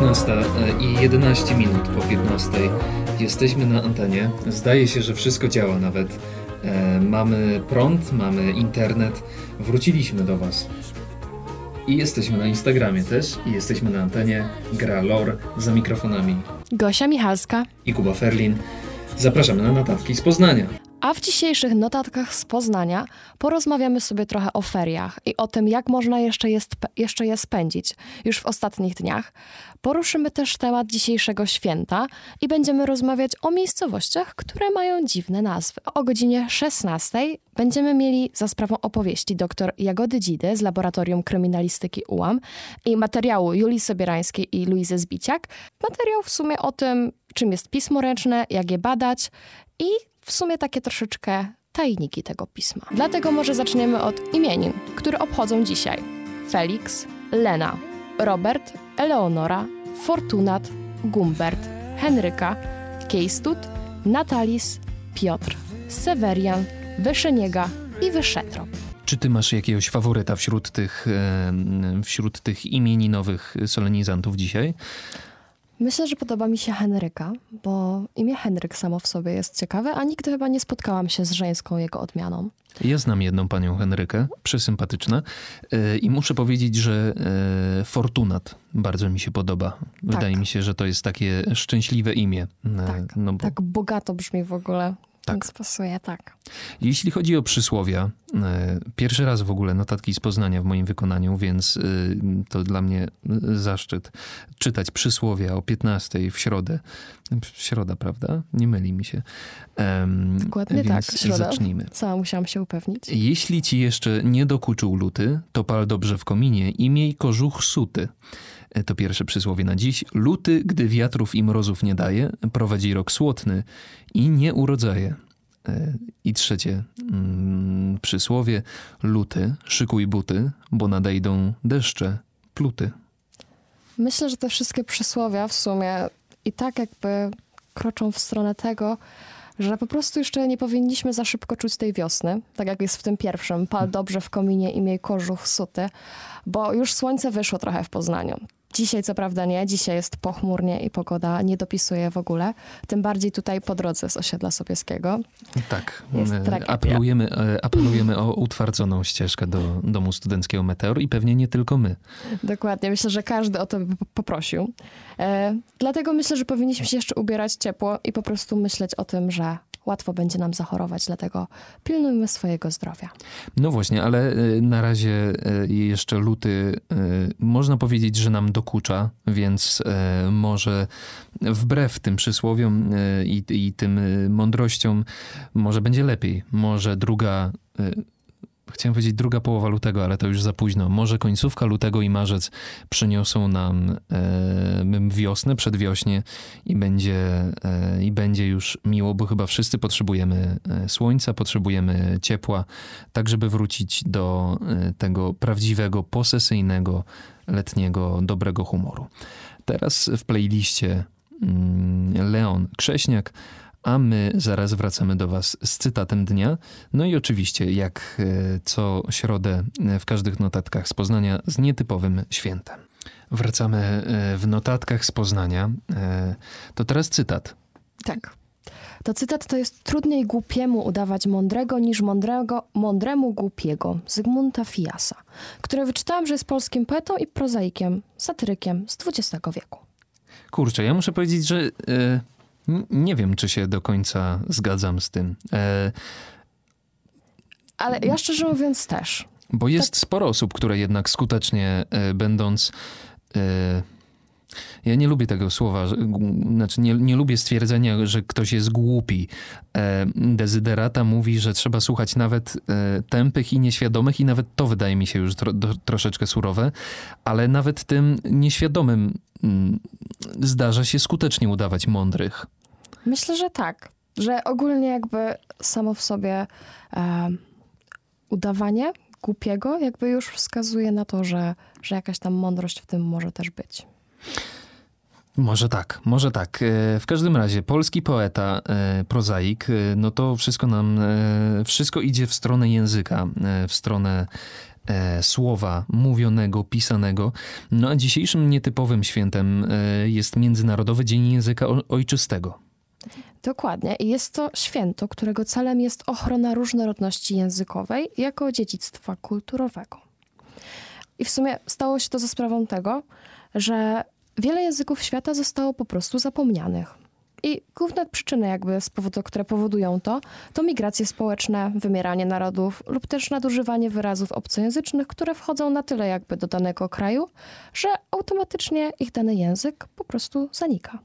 15 e, i 11 minut po 15. Jesteśmy na antenie. Zdaje się, że wszystko działa nawet. E, mamy prąd, mamy internet. Wróciliśmy do Was. I jesteśmy na Instagramie też. I jesteśmy na antenie. Gra Lor za mikrofonami. Gosia Michalska. I Kuba Ferlin. Zapraszamy na notatki z Poznania. A w dzisiejszych notatkach z Poznania porozmawiamy sobie trochę o feriach i o tym, jak można jeszcze je, jeszcze je spędzić już w ostatnich dniach. Poruszymy też temat dzisiejszego święta i będziemy rozmawiać o miejscowościach, które mają dziwne nazwy. O godzinie 16 będziemy mieli za sprawą opowieści dr Jagody Dzidy z Laboratorium Kryminalistyki UAM i materiału Julii Sobierańskiej i Luizy Zbiciak. Materiał w sumie o tym, czym jest pismo ręczne, jak je badać i w sumie takie troszeczkę tajniki tego pisma. Dlatego może zaczniemy od imienin, które obchodzą dzisiaj. Felix, Lena, Robert, Eleonora, Fortunat, Gumbert, Henryka, Kejstut, Natalis, Piotr, Sewerian, Wyszeniega i Wyszetrop. Czy ty masz jakiegoś faworyta wśród tych, wśród tych imieninowych solenizantów dzisiaj? Myślę, że podoba mi się Henryka, bo imię Henryk samo w sobie jest ciekawe, a nigdy chyba nie spotkałam się z żeńską jego odmianą. Ja znam jedną panią Henrykę, przesympatyczna e, i muszę powiedzieć, że e, Fortunat bardzo mi się podoba. Wydaje tak. mi się, że to jest takie szczęśliwe imię. E, tak, no bo... tak bogato brzmi w ogóle. Tak. Więc pasuje, tak. Jeśli chodzi o przysłowia, e, pierwszy raz w ogóle notatki z Poznania w moim wykonaniu, więc e, to dla mnie zaszczyt czytać przysłowia o 15 w środę. Środa, prawda? Nie myli mi się. Dokładnie więc tak, środa. Zacznijmy. Sama musiałam się upewnić. Jeśli ci jeszcze nie dokuczył luty, to pal dobrze w kominie i miej kożuch suty. E, to pierwsze przysłowie na dziś. Luty, gdy wiatrów i mrozów nie daje, prowadzi rok słotny i nie urodzaje. E, I trzecie mm, przysłowie. Luty, szykuj buty, bo nadejdą deszcze, pluty. Myślę, że te wszystkie przysłowia w sumie i tak jakby kroczą w stronę tego, że po prostu jeszcze nie powinniśmy za szybko czuć tej wiosny, tak jak jest w tym pierwszym, pal dobrze w kominie i miej kożuch suty, bo już słońce wyszło trochę w Poznaniu. Dzisiaj co prawda nie, dzisiaj jest pochmurnie i pogoda nie dopisuje w ogóle. Tym bardziej tutaj po drodze z osiedla Sobieskiego. Tak, apelujemy, e, apelujemy o utwardzoną ścieżkę do domu studenckiego Meteor i pewnie nie tylko my. Dokładnie, myślę, że każdy o to by poprosił. E, dlatego myślę, że powinniśmy się jeszcze ubierać ciepło i po prostu myśleć o tym, że łatwo będzie nam zachorować, dlatego pilnujmy swojego zdrowia. No właśnie, ale e, na razie e, jeszcze luty e, można powiedzieć, że nam dokucza, więc może wbrew tym przysłowiom i, i tym mądrościom, może będzie lepiej. Może druga chciałem powiedzieć druga połowa lutego, ale to już za późno. Może końcówka lutego i marzec przyniosą nam e, wiosnę, przedwiośnie i będzie, e, i będzie już miło, bo chyba wszyscy potrzebujemy e, słońca, potrzebujemy ciepła, tak żeby wrócić do e, tego prawdziwego, posesyjnego, letniego, dobrego humoru. Teraz w playliście mm, Leon Krześniak a my zaraz wracamy do Was z cytatem dnia. No i oczywiście, jak e, co środę e, w każdych notatkach z Poznania, z nietypowym świętem. Wracamy e, w notatkach z Poznania. To teraz cytat. Tak. To cytat to jest trudniej głupiemu udawać mądrego niż mądrego, mądremu głupiego Zygmunta Fiasa, które wyczytałam, że jest polskim poetą i prozaikiem, satyrykiem z XX wieku. Kurczę, ja muszę powiedzieć, że nie wiem, czy się do końca zgadzam z tym. E... Ale ja szczerze mówiąc też. Bo jest tak. sporo osób, które jednak skutecznie e, będąc. E... Ja nie lubię tego słowa, znaczy nie, nie lubię stwierdzenia, że ktoś jest głupi. E, dezyderata mówi, że trzeba słuchać nawet e, tępych i nieświadomych, i nawet to wydaje mi się już tro, troszeczkę surowe, ale nawet tym nieświadomym mm, zdarza się skutecznie udawać mądrych. Myślę, że tak. Że ogólnie jakby samo w sobie e, udawanie głupiego jakby już wskazuje na to, że, że jakaś tam mądrość w tym może też być. Może tak, może tak. E, w każdym razie, polski poeta, e, prozaik, e, no to wszystko nam, wszystko idzie w stronę języka, w stronę słowa mówionego, pisanego. No a dzisiejszym nietypowym świętem jest Międzynarodowy Dzień Języka Ojczystego. Dokładnie. I jest to święto, którego celem jest ochrona różnorodności językowej jako dziedzictwa kulturowego. I w sumie stało się to za sprawą tego, że wiele języków świata zostało po prostu zapomnianych. I główne przyczyny, jakby, z powodu, które powodują to, to migracje społeczne, wymieranie narodów lub też nadużywanie wyrazów obcojęzycznych, które wchodzą na tyle jakby do danego kraju, że automatycznie ich dany język po prostu zanika.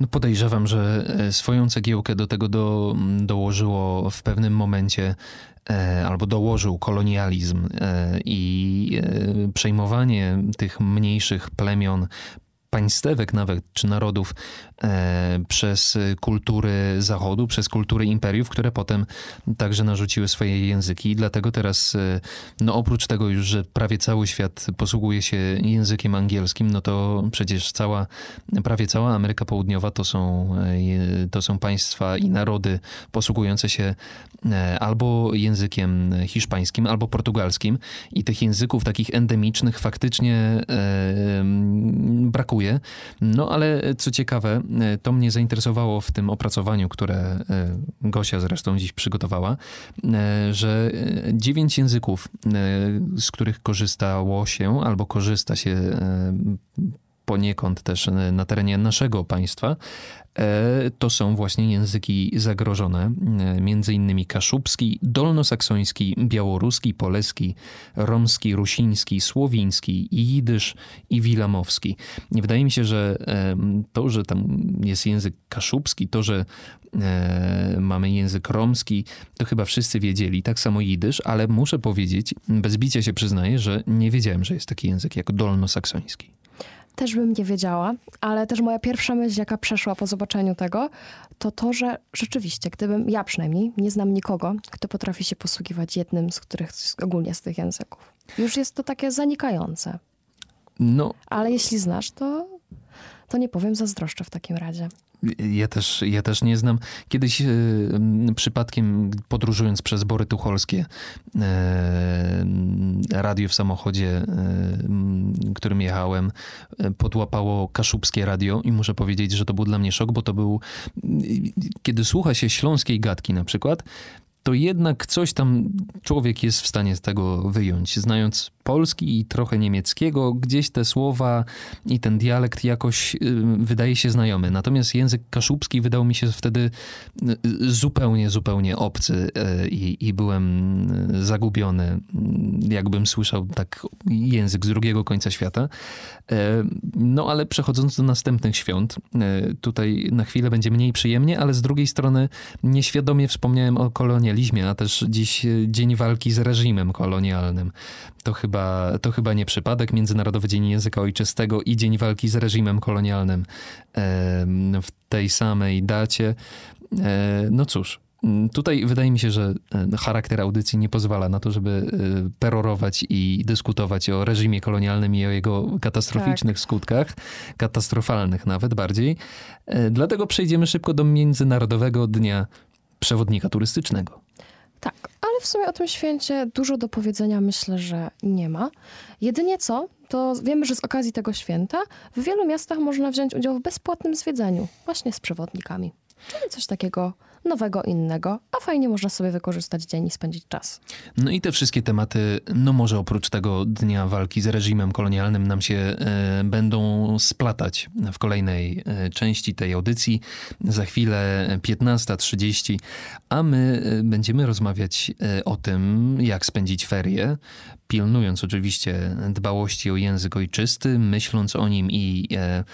No podejrzewam, że e, swoją cegiełkę do tego do, dołożyło w pewnym momencie e, albo dołożył kolonializm e, i przejmowanie tych mniejszych plemion państewek nawet, czy narodów przez kultury Zachodu, przez kultury imperiów, które potem także narzuciły swoje języki. I dlatego teraz, e, no oprócz tego już, że prawie cały świat posługuje się językiem angielskim, no to przecież cała, prawie cała Ameryka Południowa to są, e, to są państwa i narody posługujące się e, albo językiem hiszpańskim, albo portugalskim. I tych języków takich endemicznych faktycznie e, brakuje. No ale co ciekawe, e, to mnie zainteresowało w tym opracowaniu, które e, Gosia zresztą dziś przygotowała, e, że dziewięć języków, z których korzystało się albo korzysta się poniekąd też na terenie naszego państwa, E, to są właśnie języki zagrożone, e, między innymi kaszubski, dolnosaksoński, białoruski, poleski, romski, rusiński, słowiński, jidysz i wilamowski. Wydaje mi się, że e, to, że tam jest język kaszubski, to, że mamy język romski, to chyba wszyscy wiedzieli, tak samo jidysz, ale muszę powiedzieć, bez bicia się przyznaję, że nie wiedziałem, że jest taki język jak dolnosaksoński też bym nie wiedziała, ale też moja pierwsza myśl, jaka przeszła po zobaczeniu tego, to to, że rzeczywiście, gdybym, ja przynajmniej, nie znam nikogo, kto potrafi się posługiwać jednym z których, ogólnie z tych języków. Już jest to takie zanikające. No. Ale jeśli znasz, to, to nie powiem, zazdroszczę w takim razie. Ja też, ja też nie znam. Kiedyś e, przypadkiem podróżując przez Bory Tucholskie, e, radio w samochodzie, e, którym jechałem, podłapało kaszubskie radio i muszę powiedzieć, że to był dla mnie szok, bo to był, kiedy słucha się śląskiej gadki na przykład, to jednak coś tam człowiek jest w stanie z tego wyjąć. Znając polski i trochę niemieckiego, gdzieś te słowa i ten dialekt jakoś y, wydaje się znajomy. Natomiast język kaszubski wydał mi się wtedy y, zupełnie, zupełnie obcy y, i, i byłem zagubiony, jakbym słyszał tak język z drugiego końca świata. No ale przechodząc do następnych świąt, tutaj na chwilę będzie mniej przyjemnie, ale z drugiej strony nieświadomie wspomniałem o kolonializmie, a też dziś dzień walki z reżimem kolonialnym. To chyba, to chyba nie przypadek. Międzynarodowy Dzień Języka Ojczystego i Dzień Walki z Reżimem Kolonialnym w tej samej dacie. E, no cóż, Tutaj wydaje mi się, że e, charakter audycji nie pozwala na to, żeby e, perorować i dyskutować o reżimie kolonialnym i o jego katastroficznych tak. skutkach, katastrofalnych nawet bardziej. Dlatego przejdziemy szybko do Międzynarodowego Dnia Przewodnika Turystycznego. Tak, ale w sumie o tym święcie dużo do powiedzenia myślę, że nie ma. Jedynie co, to wiemy, że z okazji tego święta w wielu miastach można wziąć udział w bezpłatnym zwiedzaniu, właśnie z przewodnikami. Czyli coś takiego nowego, innego, a fajnie można sobie wykorzystać dzień i spędzić czas. No i te wszystkie tematy, no może oprócz tego dnia walki z reżimem kolonialnym nam się e, będą splatać w kolejnej e, części tej audycji. Za chwilę 15.30, a my e, będziemy rozmawiać o tym, jak spędzić ferie, pilnując oczywiście dbałości o język ojczysty, myśląc o nim i e,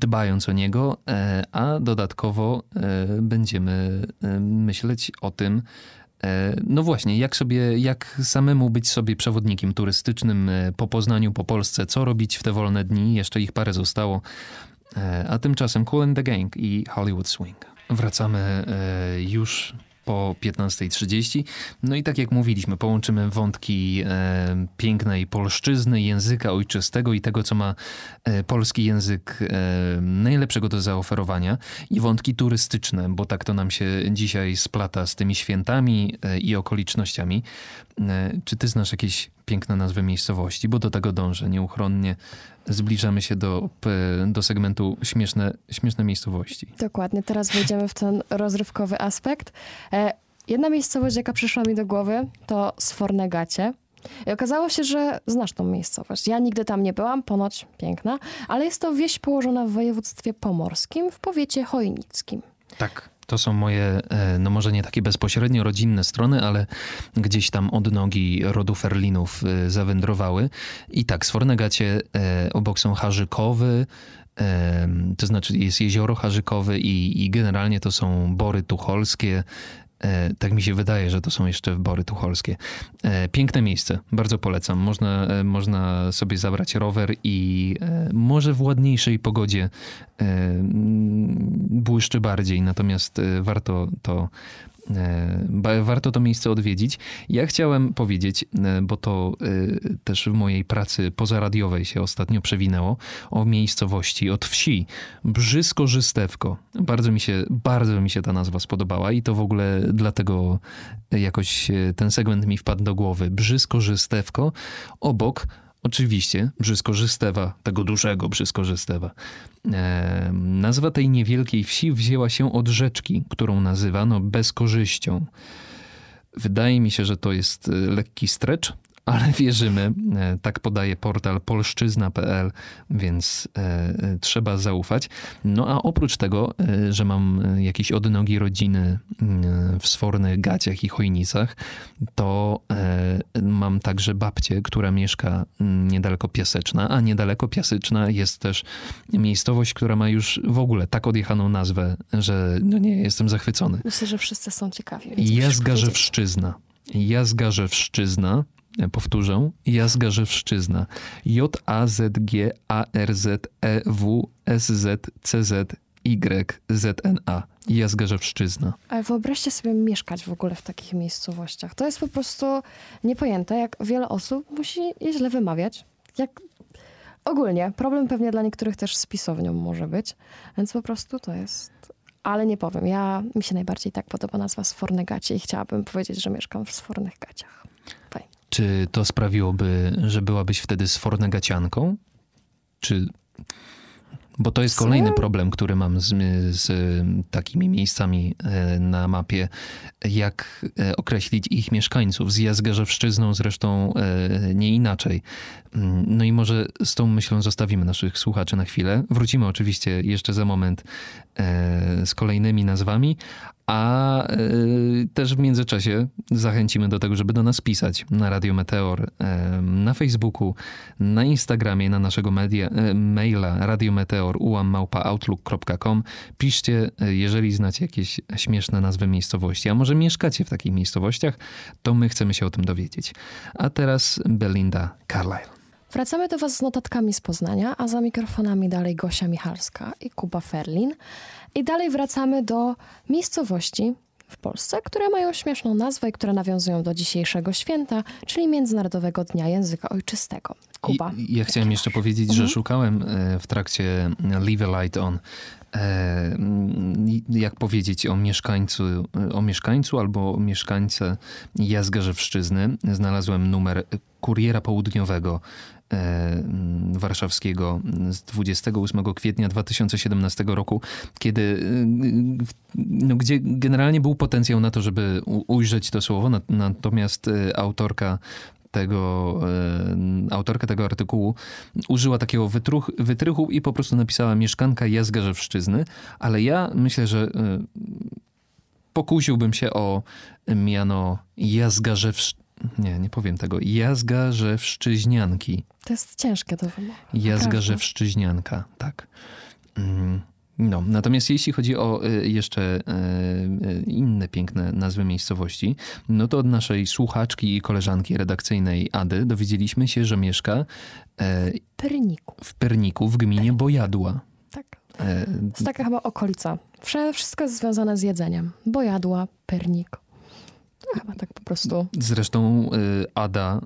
dbając o niego, e, a dodatkowo e, będziemy e, myśleć o tym, e, no właśnie, jak sobie, jak samemu być sobie przewodnikiem turystycznym e, po Poznaniu, po Polsce, co robić w te wolne dni, jeszcze ich parę zostało. A tymczasem Cool and the Gang i Hollywood Swing. Wracamy już po 15.30. No i tak jak mówiliśmy, połączymy wątki e, pięknej polszczyzny, języka ojczystego i tego, co ma e, polski język e, najlepszego do zaoferowania i wątki turystyczne, bo tak to nam się dzisiaj splata z tymi świętami e, i okolicznościami. E, czy ty znasz jakieś piękne nazwy miejscowości? Bo do tego dążę nieuchronnie. Zbliżamy się do, do segmentu śmieszne, śmieszne miejscowości. Dokładnie, teraz wejdziemy w ten rozrywkowy aspekt. E, jedna miejscowość, jaka przyszła mi do głowy, to Sfornegacie. I okazało się, że znasz tą miejscowość. Ja nigdy tam nie byłam, ponoć piękna, ale jest to wieś położona w województwie pomorskim, w powiecie chojnickim. Tak. To są moje, e, no może nie takie bezpośrednio rodzinne strony, ale gdzieś tam od nogi rodu Ferlinów e, zawędrowały. I tak, z Fornegacie e, obok są Harzykowy, to znaczy jest jezioro Harzykowe i, i generalnie to są bory tucholskie. E, Tak mi się wydaje, że to są jeszcze bory tucholskie. E, Piękne miejsce, bardzo polecam. Można, e, można sobie zabrać rower i może w ładniejszej pogodzie błyszczy bardziej, natomiast warto to warto to miejsce odwiedzić. Ja chciałem powiedzieć, e, bo to e, też w mojej pracy pozaradiowej się ostatnio przewinęło, o miejscowości od wsi Brzysko-Żystewko. Bardzo mi się, bardzo mi się ta nazwa spodobała i to w ogóle dlatego jakoś e, ten segment mi wpadł do głowy. Brzysko-Żystewko obok Oczywiście, Brzyskorzystewa, tego dużego Brzyskorzystewa. E, nazwa tej niewielkiej wsi wzięła się od rzeczki, którą nazywano bezkorzyścią. Wydaje mi się, że to jest e, lekki strecz, ale wierzymy. E, Tak podaje portal polszczyzna.pl, więc e, e, trzeba zaufać. No a oprócz tego, że mam jakieś odnogi rodziny mm, w sfornych gaciach i chojnicach, to mam także babcię, która mieszka mm, niedaleko Piaseczna, a niedaleko Piaseczna jest też miejscowość, która ma już w ogóle tak odjechaną nazwę, że no nie, jestem zachwycony. Myślę, że wszyscy są ciekawi. Jazgarzewszczyzna. Jazgarzewszczyzna. Powtórzę. Jazgarzewszczyzna. J-A-Z-G-A-R-Z-E-W-S-Z-C-Z-Y-Z-N-A. Jazgarzewszczyzna. Ale wyobraźcie sobie mieszkać w ogóle w takich miejscowościach. To jest po prostu niepojęte, jak wiele osób musi je źle wymawiać. Jak ogólnie, problem pewnie dla niektórych też z pisownią może być, więc po prostu to jest... Ale nie powiem, ja, mi się najbardziej tak podoba nazwa Sfornegacie i chciałabym powiedzieć, że mieszkam w Sfornych Gaciach. Czy to sprawiłoby, że byłabyś wtedy sfornegacianką? Czy... Bo to jest kolejny problem, który mam z, z takimi miejscami e, na mapie. Jak e, określić ich mieszkańców? Z Jazgarzewszczyzną zresztą e, nie inaczej. Mm, No i może z tą myślą zostawimy naszych słuchaczy na chwilę. Wrócimy oczywiście jeszcze za moment z kolejnymi nazwami, a e, też w międzyczasie zachęcimy do tego, żeby do nas pisać na Radio Meteor, e, na Facebooku, na Instagramie, na naszego media, e, maila radiometeor ułammałpa.outlook.com. Piszcie, e, jeżeli znacie jakieś śmieszne nazwy miejscowości, a może mieszkacie w takich miejscowościach, to my chcemy się o tym dowiedzieć. A teraz Belinda Carlyle. Wracamy do Was z notatkami z Poznania, a za mikrofonami dalej Gosia Michalska i Kuba Ferlin. I dalej wracamy do miejscowości w Polsce, które mają śmieszną nazwę i które nawiązują do dzisiejszego święta, czyli Międzynarodowego Dnia Języka Ojczystego. Kuba. I, ja chciałem jeszcze powiedzieć, że szukałem e, w trakcie Leave a Light On, e, jak powiedzieć o mieszkańcu, o mieszkańcu albo mieszkańce Jazgarzewszczyzny. Znalazłem numer Kuriera Południowego e, warszawskiego z 28 kwietnia 2017 roku, kiedy, w- no, gdzie generalnie był potencjał na to, żeby ujrzeć to słowo, na- natomiast e, autorka tego, e, autorka tego artykułu użyła takiego wytruch, wytrychu i po prostu napisała mieszkanka Jazgarzewszczyzny, ale ja myślę, że e, pokusiłbym się o miano Jazgarzewsz... Nie, nie powiem tego. Jazgarzewszczyźnianki. To jest ciężkie do wymowy. Jazgarzewszczyźnianka, tak. Mm, No, natomiast jeśli chodzi o y, jeszcze y, y, inne piękne nazwy miejscowości, no to od naszej słuchaczki i koleżanki redakcyjnej Ady dowiedzieliśmy się, że mieszka e, Pyrniku. w Perniku w gminie Bojadła. Tak. E, To jest taka chyba okolica. Wszystko jest związane z jedzeniem. Bojadła, pernik. No, chyba tak po prostu. Zresztą y, Ada,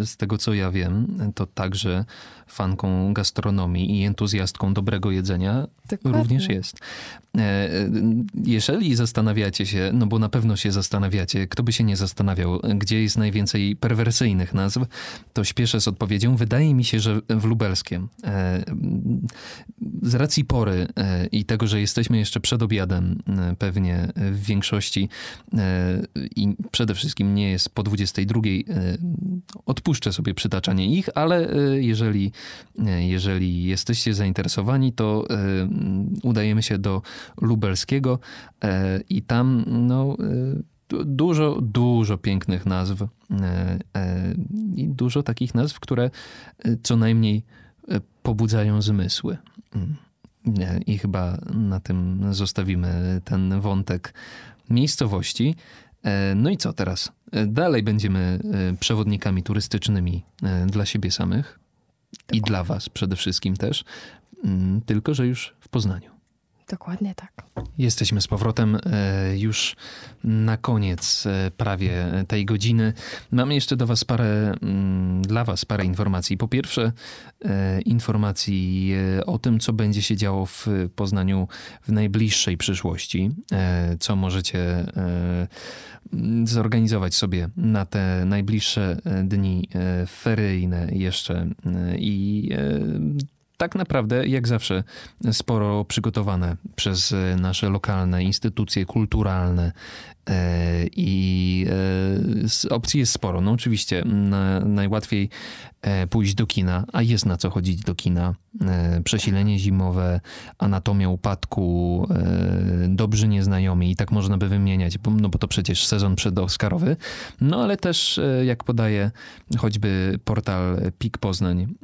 y, z tego co ja wiem, to także fanką gastronomii i entuzjastką dobrego jedzenia Dokładnie. również jest. E, Jeżeli zastanawiacie się, no bo na pewno się zastanawiacie, kto by się nie zastanawiał, gdzie jest najwięcej perwersyjnych nazw, to śpieszę z odpowiedzią. Wydaje mi się, że w lubelskiem. E, Z racji pory e, i tego, że jesteśmy jeszcze przed obiadem, pewnie w większości i przede wszystkim nie jest po 22, e, odpuszczę sobie przytaczanie ich, ale e, jeżeli, e, jeżeli jesteście zainteresowani, to udajemy się do lubelskiego i tam no, du- dużo, dużo pięknych nazw i dużo takich nazw, które co najmniej pobudzają zmysły. Mm. I chyba na tym zostawimy ten wątek miejscowości. E, No i co teraz? E, Dalej będziemy e, przewodnikami turystycznymi dla siebie samych i Dokładnie. dla Was przede wszystkim też, Mm, tylko że już w Poznaniu. Dokładnie tak. Jesteśmy z powrotem e, już na koniec e, prawie tej godziny. Mamy jeszcze do was parę, mm, dla was parę informacji. Po pierwsze e, informacji o tym, co będzie się działo w Poznaniu w najbliższej przyszłości, co możecie zorganizować sobie na te najbliższe dni feryjne jeszcze i tak naprawdę, jak zawsze, sporo przygotowane przez nasze lokalne instytucje kulturalne i e, opcji jest sporo. No oczywiście na, najłatwiej e, pójść do kina, a jest na co chodzić do kina. E, Przesilenie zimowe, anatomia upadku, e, dobrzy nieznajomi i tak można by wymieniać, no bo to przecież sezon przedoskarowy. No ale też, e, jak podaje choćby portal PIK Poznań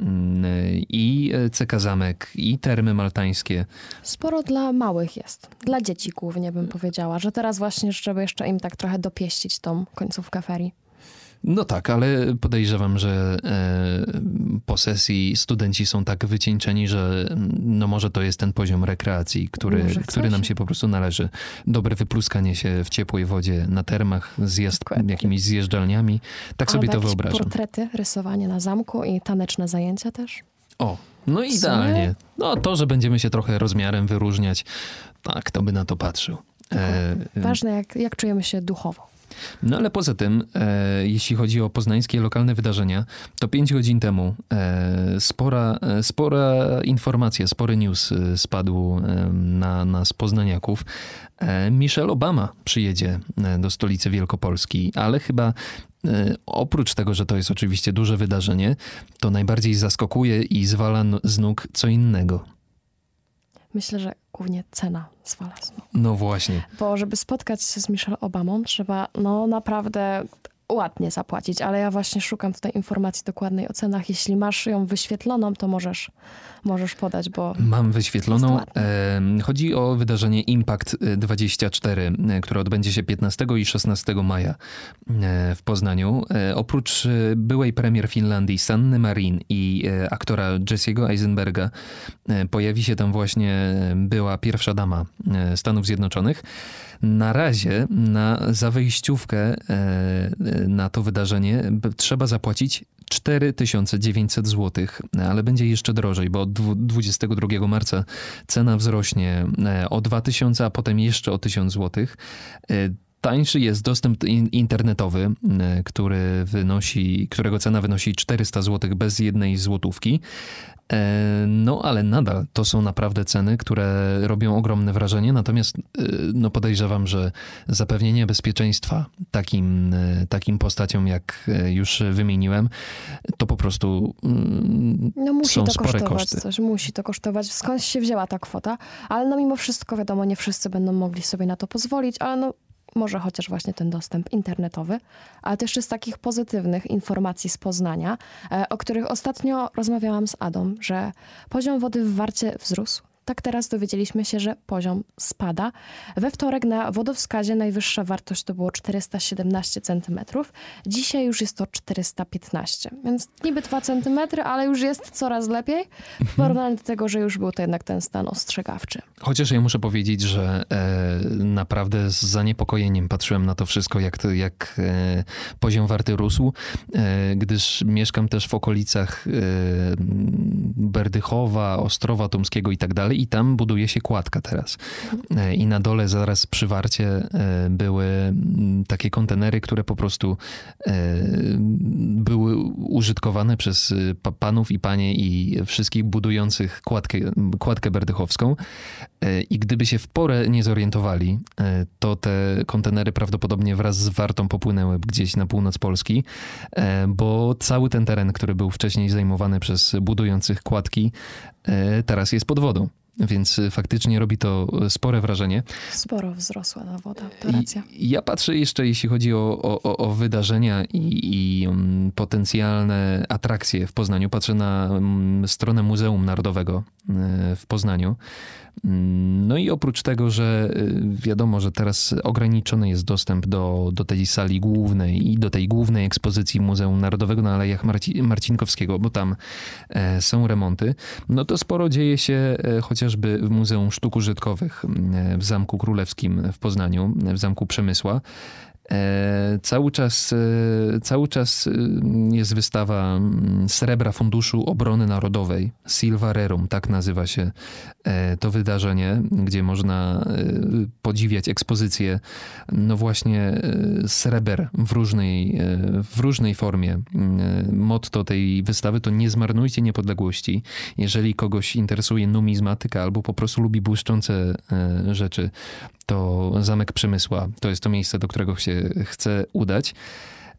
i CK Zamek i Termy Maltańskie. Sporo dla małych jest. Dla dzieci głównie bym powiedziała, że teraz właśnie, żeby jeszcze im tak trochę dopieścić tą końcówkę ferii. No tak, ale podejrzewam, że e, po sesji studenci są tak wycieńczeni, że mm, no może to jest ten poziom rekreacji, który, który nam się. po prostu należy. Dobre wypluskanie się w ciepłej wodzie na termach, zjazd Dokładnie. jakimiś zjeżdżalniami. Tak sobie Albo to jakieś wyobrażam. portrety, rysowanie na zamku i taneczne zajęcia też. O, no idealnie. No to, że będziemy się trochę rozmiarem wyróżniać, tak, to by na to patrzył. E, Ważne, jak, jak czujemy się duchowo. No ale poza tym, e, jeśli chodzi o poznańskie lokalne wydarzenia, to pięć godzin temu e, spora, e, spora informacja, spory news e, spadł e, na nas poznaniaków. E, Michelle Obama przyjedzie e, do stolicy Wielkopolski, ale chyba e, oprócz tego, że to jest oczywiście duże wydarzenie, to najbardziej zaskakuje i zwala z nóg co innego. Myślę, że głównie cena zwala. No właśnie. Bo żeby spotkać się z Michelle Obamą, trzeba no naprawdę ładnie zapłacić, ale ja właśnie szukam tutaj informacji dokładnej o cenach. Jeśli masz ją wyświetloną, to możesz, możesz podać, bo Mam wyświetloną. Chodzi o wydarzenie Impact 24, e, które odbędzie się 15 i 16 maja e, w Poznaniu. E, Oprócz byłej premier Finlandii Sanny Marin i e, aktora Jesse'ego Eisenberga e, pojawi się tam właśnie była pierwsza dama Stanów Zjednoczonych. Na razie na, za wejściówkę e, na to wydarzenie trzeba zapłacić 4900 zł, ale będzie jeszcze drożej, bo od dwu- 22 marca cena wzrośnie e, o 2000, a potem jeszcze o 1000 zł. Tańszy jest dostęp in- internetowy, e, który wynosi, którego cena wynosi 400 zł bez jednej złotówki. E, No, ale nadal to są naprawdę ceny, które robią ogromne wrażenie. Natomiast e, no, podejrzewam, że zapewnienie bezpieczeństwa takim, e, takim postaciom, jak już wymieniłem, to po prostu no musi są to spore kosztować koszty. coś, musi to kosztować. Skąd się wzięła ta kwota? Ale no mimo wszystko wiadomo, nie wszyscy będą mogli sobie na to pozwolić, ale no może chociaż właśnie ten dostęp internetowy, ale też z takich pozytywnych informacji z Poznania, e, o których ostatnio rozmawiałam z Adą, że poziom wody w Warcie wzrósł Tak teraz dowiedzieliśmy się, że poziom spada. We wtorek na wodowskazie najwyższa wartość to było 417 cm. Dzisiaj już jest to 415, więc niby 2 cm, ale już jest coraz lepiej w porównaniu do tego, że już był to jednak ten stan ostrzegawczy. Chociaż ja muszę powiedzieć, że e, naprawdę z zaniepokojeniem patrzyłem na to wszystko, jak, to, jak e, poziom warty rósł, e, gdyż mieszkam też w okolicach e, Berdychowa, Ostrowa Tomskiego i tak dalej i tam buduje się kładka teraz. E, I na dole zaraz przy warcie e, były takie kontenery, które po prostu e, były użytkowane przez pa- panów i panie i wszystkich budujących kładkę, kładkę berdychowską. I gdyby się w porę nie zorientowali, to te kontenery prawdopodobnie wraz z wartą popłynęły gdzieś na północ Polski, bo cały ten teren, który był wcześniej zajmowany przez budujących kładki, teraz jest pod wodą. Więc e, faktycznie robi to spore wrażenie. Sporo wzrosła ta woda, to racja. I ja patrzę jeszcze, jeśli chodzi o, o, o wydarzenia i, i mm, potencjalne atrakcje w Poznaniu. Patrzę na mm, stronę Muzeum Narodowego e, w Poznaniu. Mm, No i oprócz tego, że y, wiadomo, że teraz ograniczony jest dostęp do, do tej sali głównej i do tej głównej ekspozycji Muzeum Narodowego na Alejach Marci Marcinkowskiego, bo tam e, są remonty, no to sporo dzieje się e, chociażby w Muzeum Sztuk Użytkowych e, w Zamku Królewskim w Poznaniu, e, w Zamku Przemysła. E, Cały czas, cały czas jest wystawa mm, Srebra Funduszu Obrony Narodowej, Silvarerum, tak nazywa się to wydarzenie, gdzie można e, podziwiać ekspozycję, no właśnie e, sreber w różnej, e, w różnej formie. E, Motto tej wystawy to nie zmarnujcie niepodległości. Jeżeli kogoś interesuje numizmatyka albo po prostu lubi błyszczące e, rzeczy, to Zamek Przemysła to jest to miejsce, do którego się chce udać.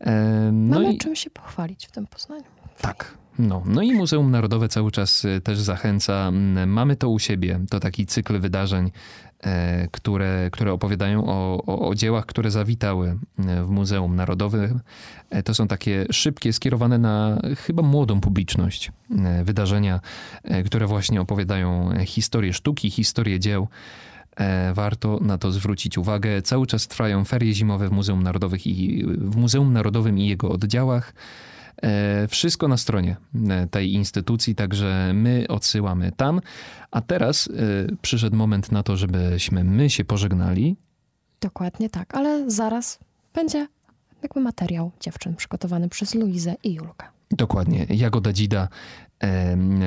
E, No Mamy i czym się pochwalić w tym Poznaniu. tak. No, no i Muzeum Narodowe cały czas e, też zachęca. Mm, Mamy to u siebie. To taki cykl wydarzeń, e, które, które opowiadają o, o, o dziełach, które zawitały e, w Muzeum Narodowym. E, To są takie szybkie, skierowane na chyba młodą publiczność e, wydarzenia, e, które właśnie opowiadają historię sztuki, historię dzieł. Warto na to zwrócić uwagę. Cały czas trwają ferie zimowe w Muzeum Narodowych i w Muzeum Narodowym i jego oddziałach. E, Wszystko na stronie e, tej instytucji, także my odsyłamy tam. A teraz e, przyszedł moment na to, żebyśmy my się pożegnali. Dokładnie tak, ale zaraz będzie jakby materiał dziewczyn przygotowany przez Luizę i Julkę. Dokładnie. Jagoda Dzida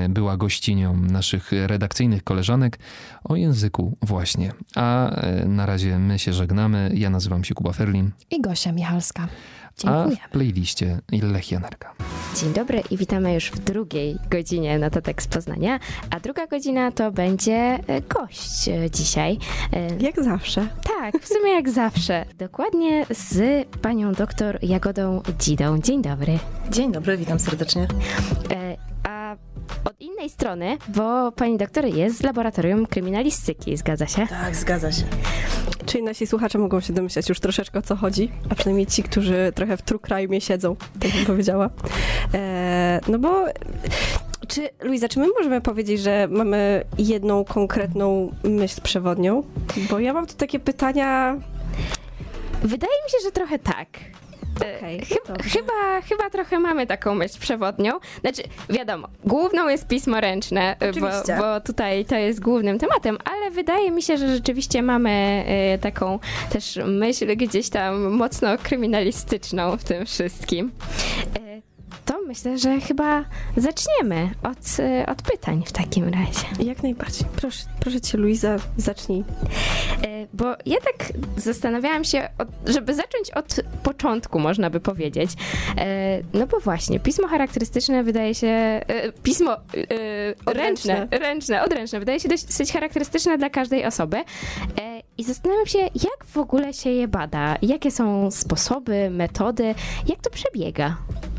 była gościnią naszych redakcyjnych koleżanek o języku właśnie. A na razie my się żegnamy. Ja nazywam się Kuba Ferlin, I Gosia Michalska. A Dziękuję. w playliście Lech Janerka. Dzień dobry i witamy już w drugiej godzinie Notatek z Poznania, a druga godzina to będzie e, gość e, dzisiaj. E, Jak zawsze. Tak, w sumie jak zawsze. Dokładnie z panią doktor Jagodą Dzidą. Dzień dobry. Dzień dobry, witam serdecznie. Od innej strony, bo pani doktor jest z laboratorium kryminalistyki, zgadza się? Tak, zgadza się. Czyli nasi słuchacze mogą się domyślać już troszeczkę o co chodzi, a przynajmniej ci, którzy trochę w true crime siedzą, tak bym powiedziała. E, no bo czy, Luiza, czy my możemy powiedzieć, że mamy jedną konkretną myśl przewodnią? Bo ja mam tu takie pytania... Wydaje mi się, że trochę tak. E, Okej, chyba, chyba, trochę mamy taką myśl przewodnią. Znaczy, wiadomo, główną jest pismo ręczne, e, bo, bo tutaj to jest głównym tematem, ale wydaje mi się, że rzeczywiście mamy e, taką też myśl gdzieś tam mocno kryminalistyczną w tym wszystkim. E, To myślę, że chyba zaczniemy od, e, od pytań w takim razie. Jak najbardziej. Proszę, proszę cię, Luiza, zacznij. E, Bo ja tak zastanawiałam się, żeby zacząć od początku, można by powiedzieć. E, No bo właśnie, pismo charakterystyczne wydaje się. Pismo Odręczne. ręczne, ręczne, odręczne, wydaje się dosyć charakterystyczne dla każdej osoby. I zastanawiam się, jak w ogóle się je bada? Jakie są sposoby, metody, jak to przebiega?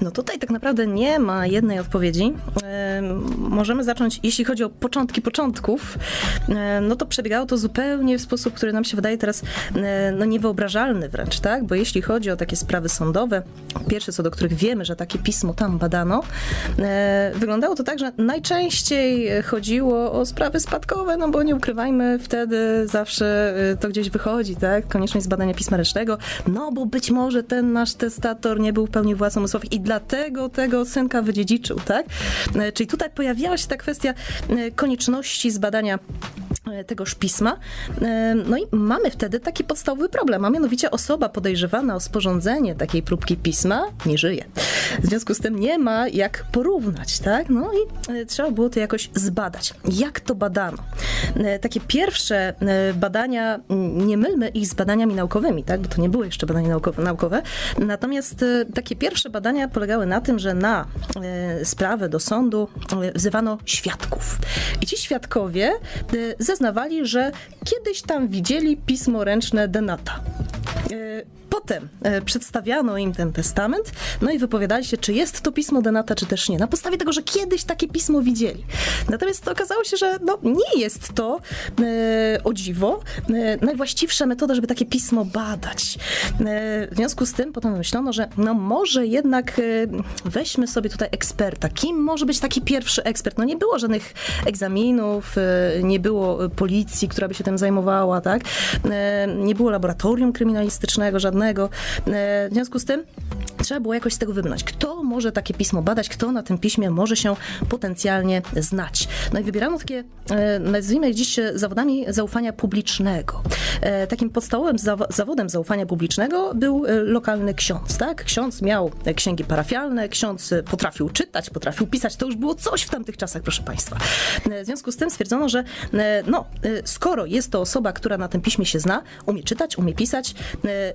No tutaj tak naprawdę nie ma jednej odpowiedzi. Możemy zacząć, jeśli chodzi o początki początków, no to przebiegało to zupełnie w sposób, który nam się wydaje teraz no niewyobrażalny wręcz, tak? Bo jeśli chodzi o takie sprawy sądowe, pierwsze co do których wiemy, że takie pismo tam badano, e, wyglądało to tak, że najczęściej chodziło o sprawy spadkowe, no bo nie ukrywajmy, wtedy zawsze e, to gdzieś wychodzi, tak? Konieczność zbadania pisma ręcznego, no bo być może ten nasz testator nie był w pełni władcą umysłową i dlatego tego synka wydziedziczył, tak? E, Czyli tutaj pojawiała się ta kwestia e, konieczności zbadania tegoż pisma. E, No i mamy wtedy taki podstawowy problem, a mianowicie osoba podejrzewana o sporządzenie takiej próbki pisma nie żyje. W związku z tym nie ma jak porównać, tak? No i e, trzeba było to jakoś zbadać. Jak to badano? E, Takie pierwsze e, badania, nie mylmy ich z badaniami naukowymi, tak? Bo to nie były jeszcze badania naukowe. Natomiast e, takie pierwsze badania polegały na tym, że na e, sprawę do sądu e, wzywano świadków. I ci świadkowie e, zeznawali, że kiedyś tam widzieli pismo ręczne Denata. Potem e, przedstawiano im ten testament, no i wypowiadali się, czy jest to pismo Denata, czy też nie. Na podstawie tego, że kiedyś takie pismo widzieli. Natomiast okazało się, że no, nie jest to e, o dziwo e, najwłaściwsza metoda, żeby takie pismo badać. E, w związku z tym potem wymyślono, że no może jednak e, weźmy sobie tutaj eksperta. Kim może być taki pierwszy ekspert? No nie było żadnych egzaminów, e, nie było e, policji, która by się tym zajmowała, tak? Nie było laboratorium kryminalistycznego żadnego. E, W związku z tym trzeba było jakoś z tego wybrnąć. Kto może takie pismo badać? Kto na tym piśmie może się potencjalnie znać? No i wybierano takie, e, nazwijmy dziś e, zawodami zaufania publicznego. E, Takim podstawowym zawo- zawodem zaufania publicznego był lokalny ksiądz, tak? Ksiądz miał księgi parafialne, ksiądz potrafił czytać, potrafił pisać. To już było coś w tamtych czasach, proszę Państwa. W związku z tym stwierdzono, że no, skoro jest to osoba, która na tym piśmie się zna, umie czytać, umie pisać,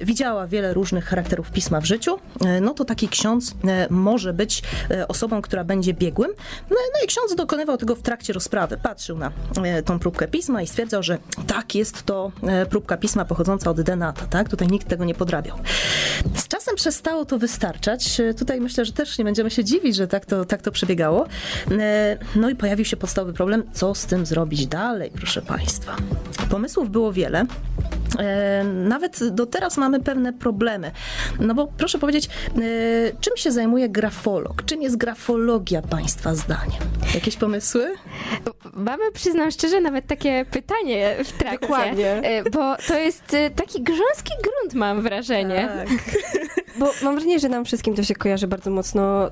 widziała wiele różnych charakterów pisma w życiu, no to taki ksiądz e, może być e, osobą, która będzie biegłym. No, no i ksiądz dokonywał tego w trakcie rozprawy. Patrzył na e, tą próbkę pisma i stwierdzał, że tak, jest to próbka pisma pochodząca od Denata, tak? Tutaj nikt tego nie podrabiał. Z czasem przestało to wystarczać. Tutaj myślę, że też nie będziemy się dziwić, że tak to, tak to przebiegało. No i pojawił się podstawowy problem, co z tym zrobić dalej, proszę Państwa. Pomysłów było wiele. E, Nawet do teraz mamy pewne problemy. No bo proszę powiedzieć, e, czym się zajmuje grafolog? Czym jest grafologia Państwa zdaniem? Jakieś pomysły? Mamy, przyznam szczerze, nawet takie pytanie w trakcie. Dokładnie. E, Bo to jest taki grząski grunt, mam wrażenie. Tak. Bo mam wrażenie, że nam wszystkim to się kojarzy bardzo mocno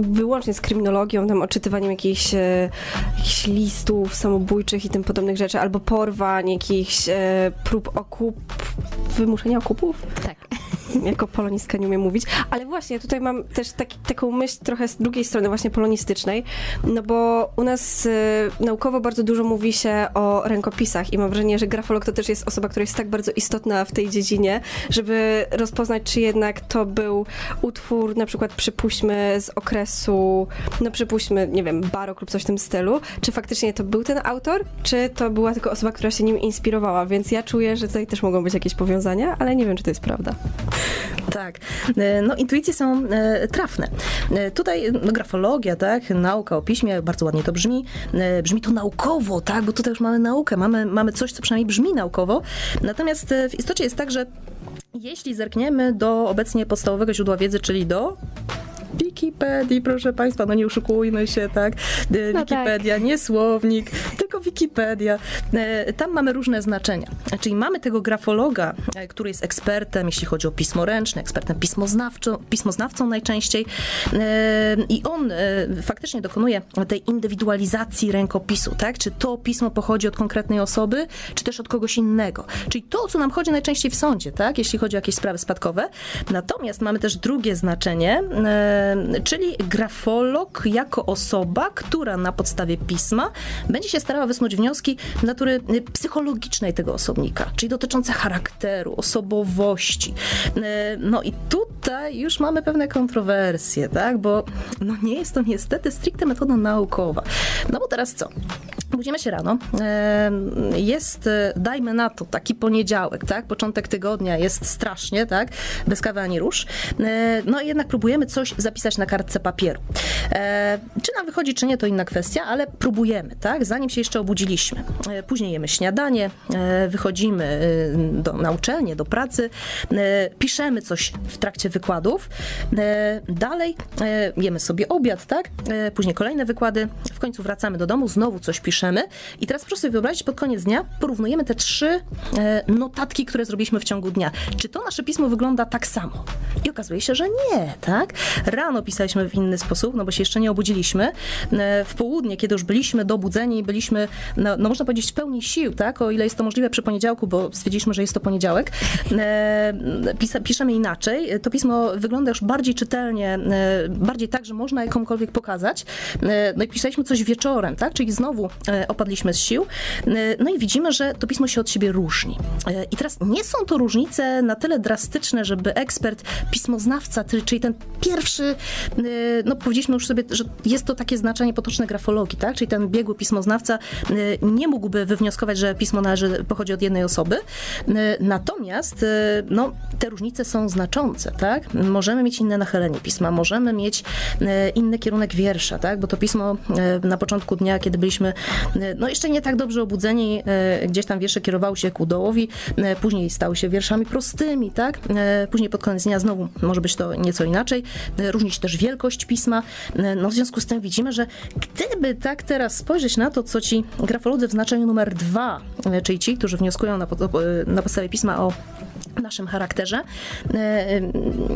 wyłącznie z kryminologią, tam odczytywaniem jakichś, e, jakichś listów samobójczych i tym podobnych rzeczy, albo porwań, jakichś e, prób okup, wymuszenia okupów? Tak. Jako polonistka nie umiem mówić, ale właśnie tutaj mam też taki, taką myśl trochę z drugiej strony właśnie polonistycznej, no bo u nas e, naukowo bardzo dużo mówi się o rękopisach i mam wrażenie, że grafolog to też jest osoba, która jest tak bardzo istotna w tej dziedzinie, żeby rozpoznać, czy jednak to był utwór, na przykład przypuśćmy z okresu, no przypuśćmy, nie wiem, barok lub coś w tym stylu, czy faktycznie to był ten autor, czy to była tylko osoba, która się nim inspirowała, więc ja czuję, że tutaj też mogą być jakieś powiązania, ale nie wiem, czy to jest prawda. Tak. E, No, intuicje są e, trafne. E, Tutaj no, grafologia, tak, nauka o piśmie, bardzo ładnie to brzmi. Brzmi to naukowo, tak, bo tutaj już mamy naukę, mamy, mamy coś, co przynajmniej brzmi naukowo. Natomiast w istocie jest tak, że jeśli zerkniemy do obecnie podstawowego źródła wiedzy, czyli do Wikipedii, proszę Państwa, no nie oszukujmy się, tak? E, No Wikipedia, nie słownik, tylko Wikipedia. E, Tam mamy różne znaczenia. Czyli mamy tego grafologa, e, który jest ekspertem, jeśli chodzi o pismo ręczne, ekspertem pismoznawczą, pismoznawcą najczęściej. I on faktycznie dokonuje tej indywidualizacji rękopisu, tak? Czy to pismo pochodzi od konkretnej osoby, czy też od kogoś innego. Czyli to, o co nam chodzi najczęściej w sądzie, tak? Jeśli chodzi o jakieś sprawy spadkowe. Natomiast mamy też drugie znaczenie, czyli grafolog jako osoba, która na podstawie pisma będzie się starała wysnuć wnioski natury y, psychologicznej tego osobnika, czyli dotyczące charakteru, osobowości. No i tutaj już mamy pewne kontrowersje, tak? Bo no nie jest to niestety stricte metoda naukowa. No bo teraz co? Budzimy się rano. Jest, e, dajmy na to, taki poniedziałek, tak? Początek tygodnia jest strasznie, tak? Bez kawy ani róż. No i jednak próbujemy coś zapisać na kartce papieru. E, Czy nam wychodzi, czy nie, to inna kwestia, ale próbujemy, tak? Zanim się jeszcze obudziliśmy. E, Później jemy śniadanie, e, wychodzimy e, do, na uczelnię, do pracy, e, piszemy coś w trakcie wykładów. E, Dalej jemy sobie obiad, tak? Później kolejne wykłady. W końcu wracamy do domu, znowu coś piszemy. I teraz proszę sobie wyobrazić, pod koniec dnia porównujemy te trzy notatki, które zrobiliśmy w ciągu dnia. Czy to nasze pismo wygląda tak samo? I okazuje się, że nie, tak? Rano pisaliśmy w inny sposób, no bo się jeszcze nie obudziliśmy. E, W południe, kiedy już byliśmy dobudzeni, byliśmy, no, no można powiedzieć, w pełni sił, tak? O ile jest to możliwe przy poniedziałku, bo stwierdziliśmy, że jest to poniedziałek. E, Pisa, piszemy inaczej. To pismo wygląda już bardziej czytelnie, e, bardziej tak, że można je komukolwiek pokazać. E, No i pisaliśmy coś wieczorem, tak? Czyli znowu e, opadliśmy z sił. E, No i widzimy, że to pismo się od siebie różni. E, I teraz nie są to różnice na tyle drastyczne, żeby ekspert, pismoznawca, czyli ten pierwszy, e, no powiedzieliśmy już sobie, że jest to takie znaczenie potoczne grafologii, tak? Czyli ten biegły pismoznawca e, nie mógłby wywnioskować, że pismo należy, pochodzi od jednej osoby. E, Natomiast no, te różnice są znaczące, tak? Możemy mieć inne nachylenie pisma, możemy mieć inny kierunek wiersza, tak? Bo to pismo na początku dnia, kiedy byliśmy no jeszcze nie tak dobrze obudzeni, gdzieś tam wiersze kierowały się ku dołowi, później stały się wierszami prostymi, tak? Później pod koniec dnia znowu może być to nieco inaczej. E, Różni się też wielkość pisma. E, No w związku z tym widzimy, że gdyby tak teraz spojrzeć na to, co ci grafolodzy w znaczeniu numer dwa, e, czyli ci, którzy wnioskują na, pod- na podstawie pisma o naszym charakterze. E,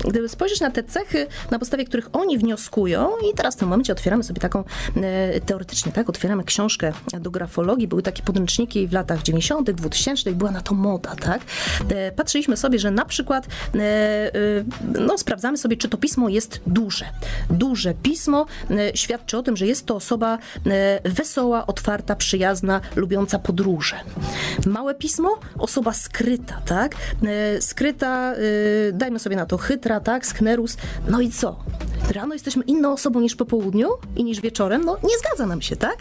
Gdyby spojrzeć na te cechy, na podstawie których oni wnioskują, i teraz w tym momencie otwieramy sobie taką e, teoretycznie, tak, otwieramy książkę do grafologii, były takie podręczniki w latach 90., 2000, była na to moda, tak. E, Patrzyliśmy sobie, że na przykład e, e, no, sprawdzamy sobie, czy to pismo jest duże. Duże pismo e, świadczy o tym, że jest to osoba e, wesoła, otwarta, przyjazna, lubiąca podróże. Małe pismo, osoba skryta, tak? E, Skryta, dajmy sobie na to, chytra, tak? Sknerus. No i co? Rano jesteśmy inną osobą niż po południu i niż wieczorem? No nie zgadza nam się, tak?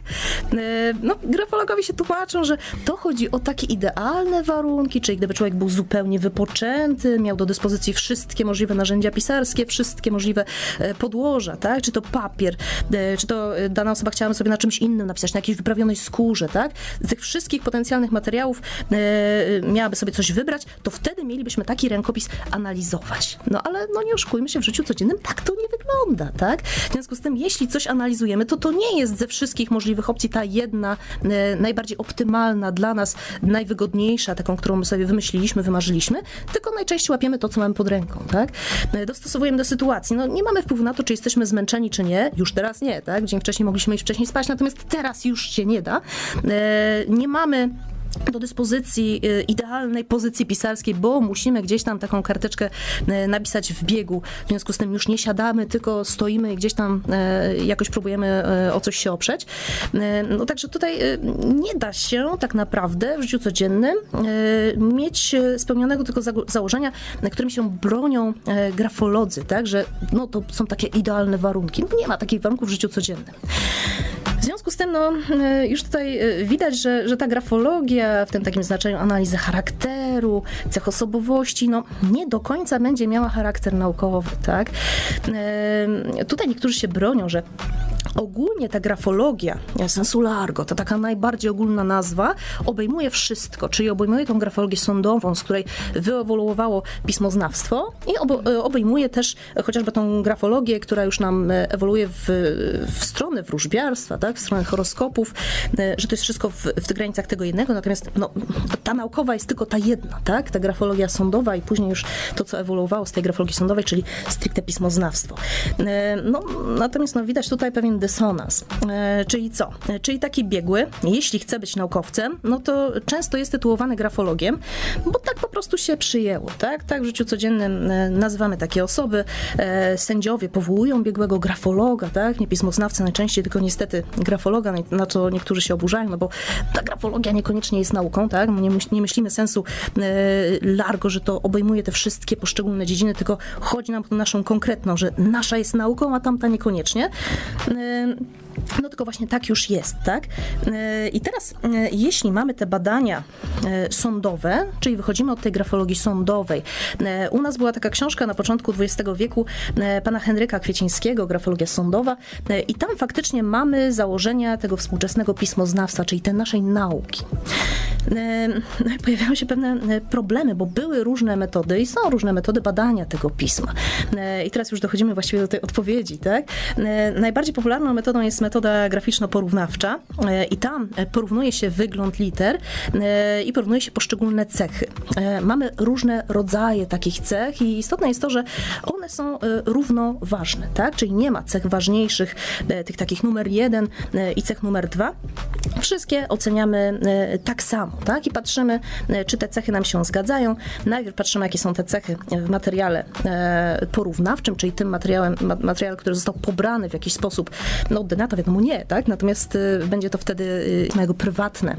No, grafologowie się tłumaczą, że to chodzi o takie idealne warunki, czyli gdyby człowiek był zupełnie wypoczęty, miał do dyspozycji wszystkie możliwe narzędzia pisarskie, wszystkie możliwe podłoża, tak? Czy to papier, e, czy to e, dana osoba chciałaby sobie na czymś innym napisać, na jakiejś wyprawionej skórze, tak? Z tych wszystkich potencjalnych materiałów e, miałaby sobie coś wybrać, to wtedy mielibyśmy taki rękopis analizować. No ale no nie oszukujmy się, w życiu codziennym tak to nie wygląda, tak? W związku z tym, jeśli coś analizujemy, to to nie jest ze wszystkich możliwych opcji ta jedna, e, najbardziej optymalna dla nas, najwygodniejsza, taką, którą my sobie wymyśliliśmy, wymarzyliśmy, tylko najczęściej łapiemy to, co mamy pod ręką, tak? E, Dostosowujemy do sytuacji. No nie mamy wpływu na to, czy jesteśmy zmęczeni, czy nie. Już teraz nie, tak? Dzień wcześniej mogliśmy iść wcześniej spać, natomiast teraz już się nie da. E, Nie mamy do dyspozycji y, idealnej pozycji pisarskiej, bo musimy gdzieś tam taką karteczkę y, napisać w biegu. W związku z tym już nie siadamy, tylko stoimy i gdzieś tam y, jakoś próbujemy o coś się oprzeć. No także tutaj nie da się tak naprawdę w życiu codziennym mieć spełnionego tylko założenia, na którym się bronią grafolodzy, tak, że no to są takie idealne warunki. No, nie ma takich warunków w życiu codziennym. W związku z tym, no, już tutaj widać, że, że ta grafologia w tym takim znaczeniu analizy charakteru, cech osobowości, no, nie do końca będzie miała charakter naukowy, tak? Tutaj niektórzy się bronią, że ogólnie ta grafologia, sensu largo, to taka najbardziej ogólna nazwa, obejmuje wszystko, czyli obejmuje tą grafologię sądową, z której wyewoluowało pismoznawstwo i e, obejmuje też chociażby tą grafologię, która już nam e, ewoluuje w, w stronę wróżbiarstwa, tak, w stronę horoskopów, e, że to jest wszystko w, w granicach tego jednego, natomiast no, ta naukowa jest tylko ta jedna, tak, ta grafologia sądowa i później już to, co ewoluowało z tej grafologii sądowej, czyli stricte pismoznawstwo. No, natomiast no, widać tutaj pewien dysonans. E, Czyli co? E, Czyli taki biegły, jeśli chce być naukowcem, no to często jest tytułowany grafologiem, bo tak po prostu się przyjęło, tak? Tak w życiu codziennym e, nazywamy takie osoby. Sędziowie powołują biegłego grafologa, tak? Nie pismoznawcę najczęściej, tylko niestety grafologa, na- co niektórzy się oburzają, no bo ta grafologia niekoniecznie jest nauką, tak? Nie, nie myślimy sensu largo, że to obejmuje te wszystkie poszczególne dziedziny, tylko chodzi nam o naszą konkretną, że nasza jest nauką, a tamta niekoniecznie. E, No tylko właśnie tak już jest, tak? I teraz, jeśli mamy te badania sądowe, czyli wychodzimy od tej grafologii sądowej. U nas była taka książka na początku XX wieku pana Henryka Kwiecińskiego, Grafologia sądowa i tam faktycznie mamy założenia tego współczesnego pismoznawstwa, czyli tej naszej nauki. No pojawiają się pewne problemy, bo były różne metody i są różne metody badania tego pisma. I teraz już dochodzimy właściwie do tej odpowiedzi, tak? Najbardziej popularną metodą jest metoda graficzno-porównawcza i tam porównuje się wygląd liter i porównuje się poszczególne cechy. Mamy różne rodzaje takich cech i istotne jest to, że one są równoważne, tak? Czyli nie ma cech ważniejszych, tych takich numer jeden i cech numer dwa. Wszystkie oceniamy tak samo, tak? I patrzymy, czy te cechy nam się zgadzają. Najpierw patrzymy, jakie są te cechy w materiale porównawczym, czyli tym materiałem, materiale, który został pobrany w jakiś sposób. No, ordynator wiadomo nie, tak? Natomiast będzie to wtedy jego prywatne,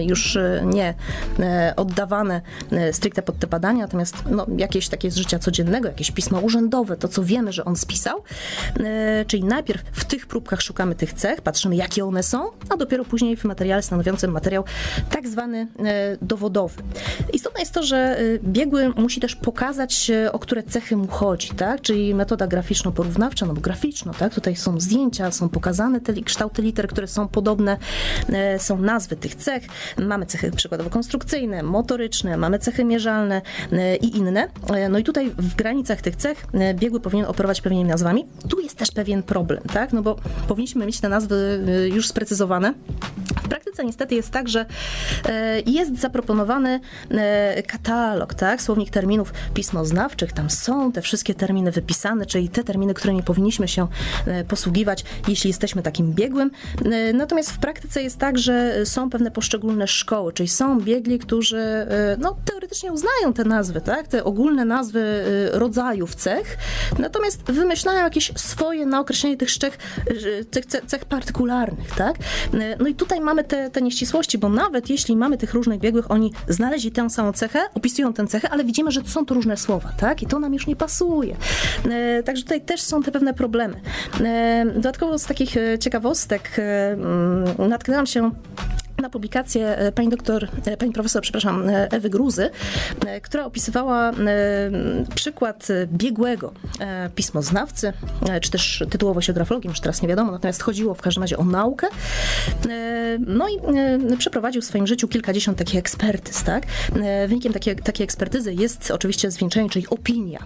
już nie oddawane stricte pod te badania, natomiast no, jakieś takie z życia codziennego, jakieś pismo urzędowe, to co wiemy, że on spisał. Czyli najpierw w tych próbkach szukamy tych cech, patrzymy, jakie one są, a dopiero później w materiale stanowiącym materiał tak zwany dowodowy. Istotne jest to, że biegły musi też pokazać, o które cechy mu chodzi, tak? Czyli metoda graficzno-porównawcza, no bo graficzno, tak? Tutaj są zdjęcia, są pokazane te kształty liter, które są podobne, są nazwy tych cech, mamy cechy przykładowo konstrukcyjne, motoryczne, mamy cechy mierzalne i inne. No i tutaj w granicach tych cech biegły powinien operować pewnymi nazwami. Tu jest też pewien problem, tak? No bo powinniśmy mieć te nazwy już sprecyzowane. W praktyce niestety jest tak, że jest zaproponowany katalog, tak? Słownik terminów pismoznawczych, tam są te wszystkie terminy wypisane, czyli te terminy, którymi powinniśmy się posługiwać, jeśli jesteśmy takim biegłym. Natomiast w praktyce jest tak, że są pewne poszczególne szkoły, czyli są biegli, którzy no, teoretycznie uznają te nazwy, tak? Te ogólne nazwy rodzajów cech, natomiast wymyślają jakieś swoje na określenie tych cech, cech, cech partykularnych, tak? No i tutaj mamy te, te nieścisłości, bo nawet jeśli mamy tych różnych biegłych, oni znaleźli tę samą cechę, opisują tę cechę, ale widzimy, że to są to różne słowa, tak? I to nam już nie pasuje. Także tutaj też są te pewne problemy. Dodatkowo z takich ciekawostek natknęłam się na publikację pani doktor, pani profesor, przepraszam, Ewy Gruzy, która opisywała przykład biegłego pismoznawcy, czy też tytułowo się grafologiem, już teraz nie wiadomo, natomiast chodziło w każdym razie o naukę. No i przeprowadził w swoim życiu kilkadziesiąt takich ekspertyz, tak? Wynikiem takiej, takiej ekspertyzy jest oczywiście zwieńczenie, czyli opinia,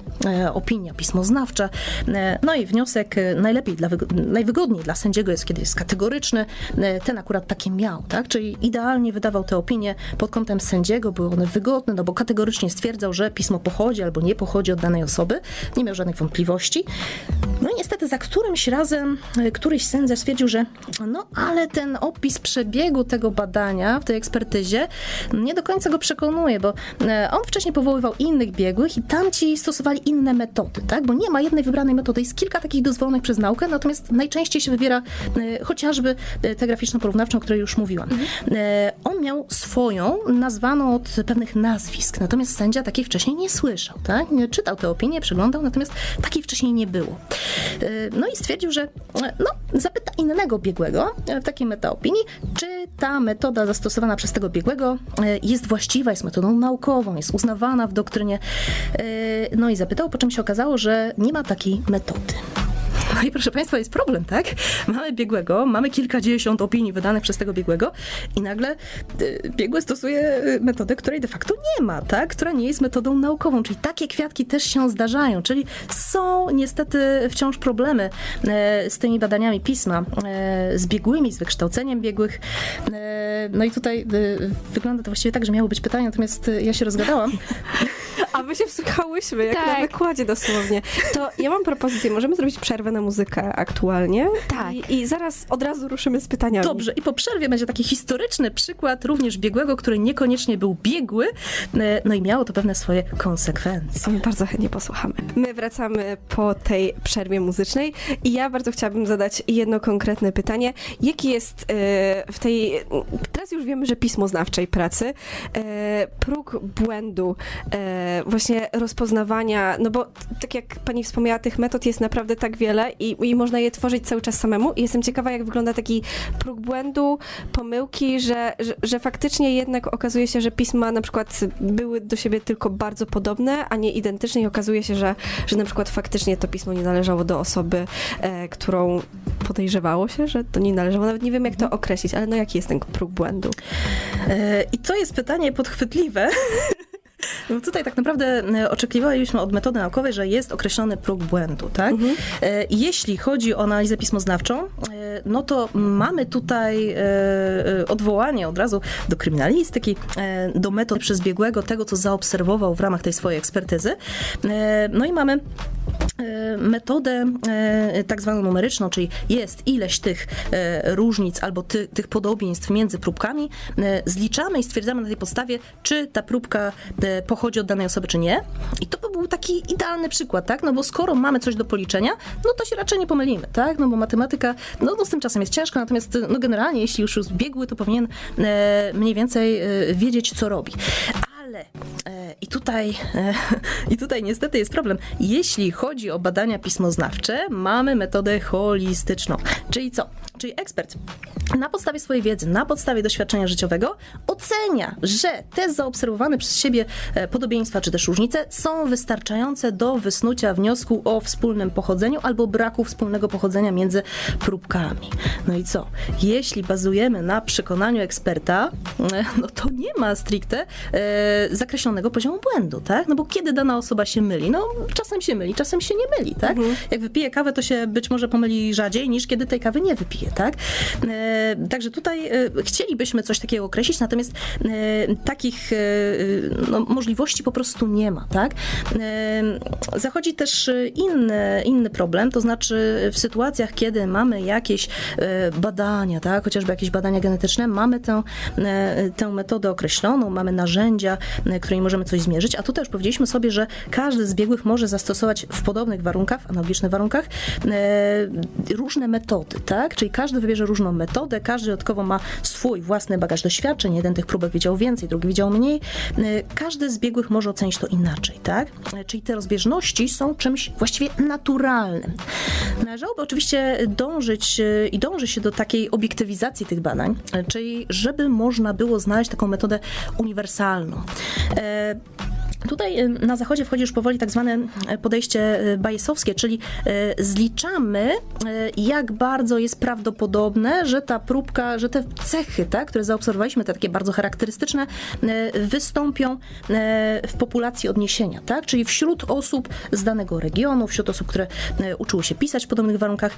opinia pismoznawcza. No i wniosek najlepiej, dla, najwygodniej dla sędziego jest, kiedy jest kategoryczny, ten akurat takie miał, tak? Czyli czyli idealnie wydawał te opinie pod kątem sędziego, były one wygodne, no bo kategorycznie stwierdzał, że pismo pochodzi albo nie pochodzi od danej osoby, nie miał żadnych wątpliwości. No i niestety za którymś razem któryś sędzia stwierdził, że no ale ten opis przebiegu tego badania w tej ekspertyzie nie do końca go przekonuje, bo on wcześniej powoływał innych biegłych i tamci stosowali inne metody, tak? Bo nie ma jednej wybranej metody, jest kilka takich dozwolonych przez naukę, natomiast najczęściej się wybiera chociażby tę graficzno-porównawczą, o której już mówiłam. Mhm. E, on miał swoją, nazwaną od pewnych nazwisk, natomiast sędzia takiej wcześniej nie słyszał, tak? Czytał te opinie, przeglądał, natomiast takiej wcześniej nie było. E, no i stwierdził, że no, zapyta innego biegłego w takiej metaopinii, czy ta metoda zastosowana przez tego biegłego e, jest właściwa, jest metodą naukową, jest uznawana w doktrynie. No i zapytał, po czym się okazało, że nie ma takiej metody. No i proszę Państwa, jest problem, tak? Mamy biegłego, mamy kilkadziesiąt opinii wydanych przez tego biegłego i nagle y, biegły stosuje y, metodę, której de facto nie ma, tak? Która nie jest metodą naukową, czyli takie kwiatki też się zdarzają, czyli są niestety wciąż problemy e, z tymi badaniami pisma, z biegłymi, z wykształceniem biegłych. No i tutaj wygląda to właściwie tak, że miało być pytanie, natomiast ja się rozgadałam. A my się wsłuchałyśmy, jak tak. na wykładzie dosłownie. To ja mam propozycję, możemy zrobić przerwę na muzykę aktualnie. Tak. I, I, zaraz od razu ruszymy z pytaniami. Dobrze, i po przerwie będzie taki historyczny przykład również biegłego, który niekoniecznie był biegły, e, no i miało to pewne swoje konsekwencje. Bardzo chętnie posłuchamy. My wracamy po tej przerwie muzycznej i ja bardzo chciałabym zadać jedno konkretne pytanie. Jaki jest e, w tej, teraz już wiemy, że pismo znawczej pracy, e, próg błędu właśnie rozpoznawania, no bo tak jak pani wspomniała, tych metod jest naprawdę tak wiele i, i można je tworzyć cały czas samemu i jestem ciekawa, jak wygląda taki próg błędu, pomyłki, że, że, że faktycznie jednak okazuje się, że pisma na przykład były do siebie tylko bardzo podobne, a nie identyczne i okazuje się, że, że na przykład faktycznie to pismo nie należało do osoby, e, którą podejrzewało się, że to nie należało. Nawet nie wiem, jak to określić, ale no jaki jest ten próg błędu? E, I to jest pytanie podchwytliwe. No tutaj tak naprawdę e, oczekiwaliśmy od metody naukowej, że jest określony próg błędu, tak? Mhm. E, jeśli chodzi o analizę pismoznawczą, e, no to mamy tutaj odwołanie od razu do kryminalistyki, do metod przez biegłego, tego, co zaobserwował w ramach tej swojej ekspertyzy. No i mamy metodę tak zwaną numeryczną, czyli jest ileś tych różnic albo ty, tych podobieństw między próbkami, zliczamy i stwierdzamy na tej podstawie, czy ta próbka pochodzi od danej osoby, czy nie. I to by był taki idealny przykład, tak? No bo skoro mamy coś do policzenia, no to się raczej nie pomylimy, tak? No bo matematyka, no, no z tym czasem jest ciężko, natomiast no generalnie, jeśli już jest biegły, to powinien mniej więcej wiedzieć, co robi. Ale e, i tutaj, e, i tutaj niestety jest problem. Jeśli chodzi o badania pismoznawcze, mamy metodę holistyczną. Czyli co? Czyli ekspert na podstawie swojej wiedzy, na podstawie doświadczenia życiowego ocenia, że te zaobserwowane przez siebie e, podobieństwa czy też różnice są wystarczające do wysnucia wniosku o wspólnym pochodzeniu albo braku wspólnego pochodzenia między próbkami. No i co? Jeśli bazujemy na przekonaniu eksperta, e, no to nie ma stricte e, zakreślonego poziomu błędu, tak? No bo kiedy dana osoba się myli? No czasem się myli, czasem się nie myli, tak? Mhm. Jak wypije kawę, to się być może pomyli rzadziej niż kiedy tej kawy nie wypije, tak? E, także tutaj e, chcielibyśmy coś takiego określić, natomiast e, takich no, możliwości po prostu nie ma, tak? Zachodzi też inny, inny problem, to znaczy w sytuacjach, kiedy mamy jakieś badania, tak? Chociażby jakieś badania genetyczne, mamy tę, tę metodę określoną, mamy narzędzia, którymi możemy coś zmierzyć, a tutaj już powiedzieliśmy sobie, że każdy z biegłych może zastosować w podobnych warunkach, analogicznych warunkach różne metody, tak? Czyli każdy wybierze różną metodę, każdy dodatkowo ma swój własny bagaż doświadczeń. Jeden tych próbek widział więcej, drugi widział mniej. E, każdy z biegłych może ocenić to inaczej, tak? E, czyli te rozbieżności są czymś właściwie naturalnym. Należałoby oczywiście dążyć e, i dąży się do takiej obiektywizacji tych badań, czyli żeby można było znaleźć taką metodę uniwersalną. Tutaj y, na zachodzie wchodzi już powoli tak zwane y, podejście y, bajesowskie, czyli zliczamy, jak bardzo jest prawdopodobne, że ta próbka, że te cechy, tak, które zaobserwowaliśmy, te takie bardzo charakterystyczne, wystąpią w populacji odniesienia, tak? Czyli wśród osób z danego regionu, wśród osób, które uczyły się pisać w podobnych warunkach,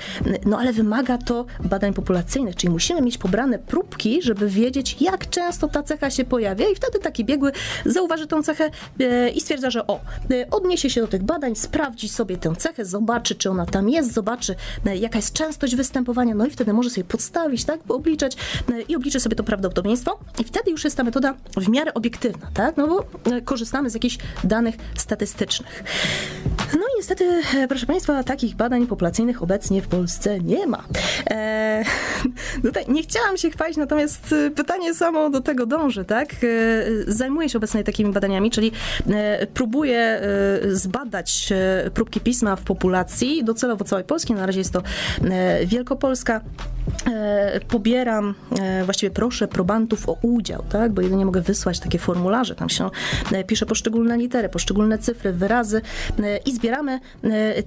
no ale wymaga to badań populacyjnych, czyli musimy mieć pobrane próbki, żeby wiedzieć, jak często ta cecha się pojawia i wtedy taki biegły zauważy tą cechę i stwierdza, że o, odniesie się do tych badań, sprawdzi sobie tę cechę, zobaczy, czy ona tam jest, zobaczy, jaka jest częstość występowania, no i wtedy może sobie podstawić, tak, obliczać i obliczy sobie to prawdopodobieństwo i wtedy już jest ta metoda w miarę obiektywna, tak, no bo korzystamy z jakichś danych statystycznych. No i niestety, e, proszę Państwa, takich badań populacyjnych obecnie w Polsce nie ma. Eee, tutaj nie chciałam się chwalić, natomiast e, pytanie samo do tego dąży, tak? E, zajmuję się obecnie takimi badaniami, czyli E, próbuje e, zbadać e, próbki pisma w populacji docelowo całej Polski. Na razie jest to Wielkopolska. Pobieram, właściwie proszę probantów o udział, tak? bo jedynie mogę wysłać takie formularze. Tam się pisze poszczególne litery, poszczególne cyfry, wyrazy i zbieramy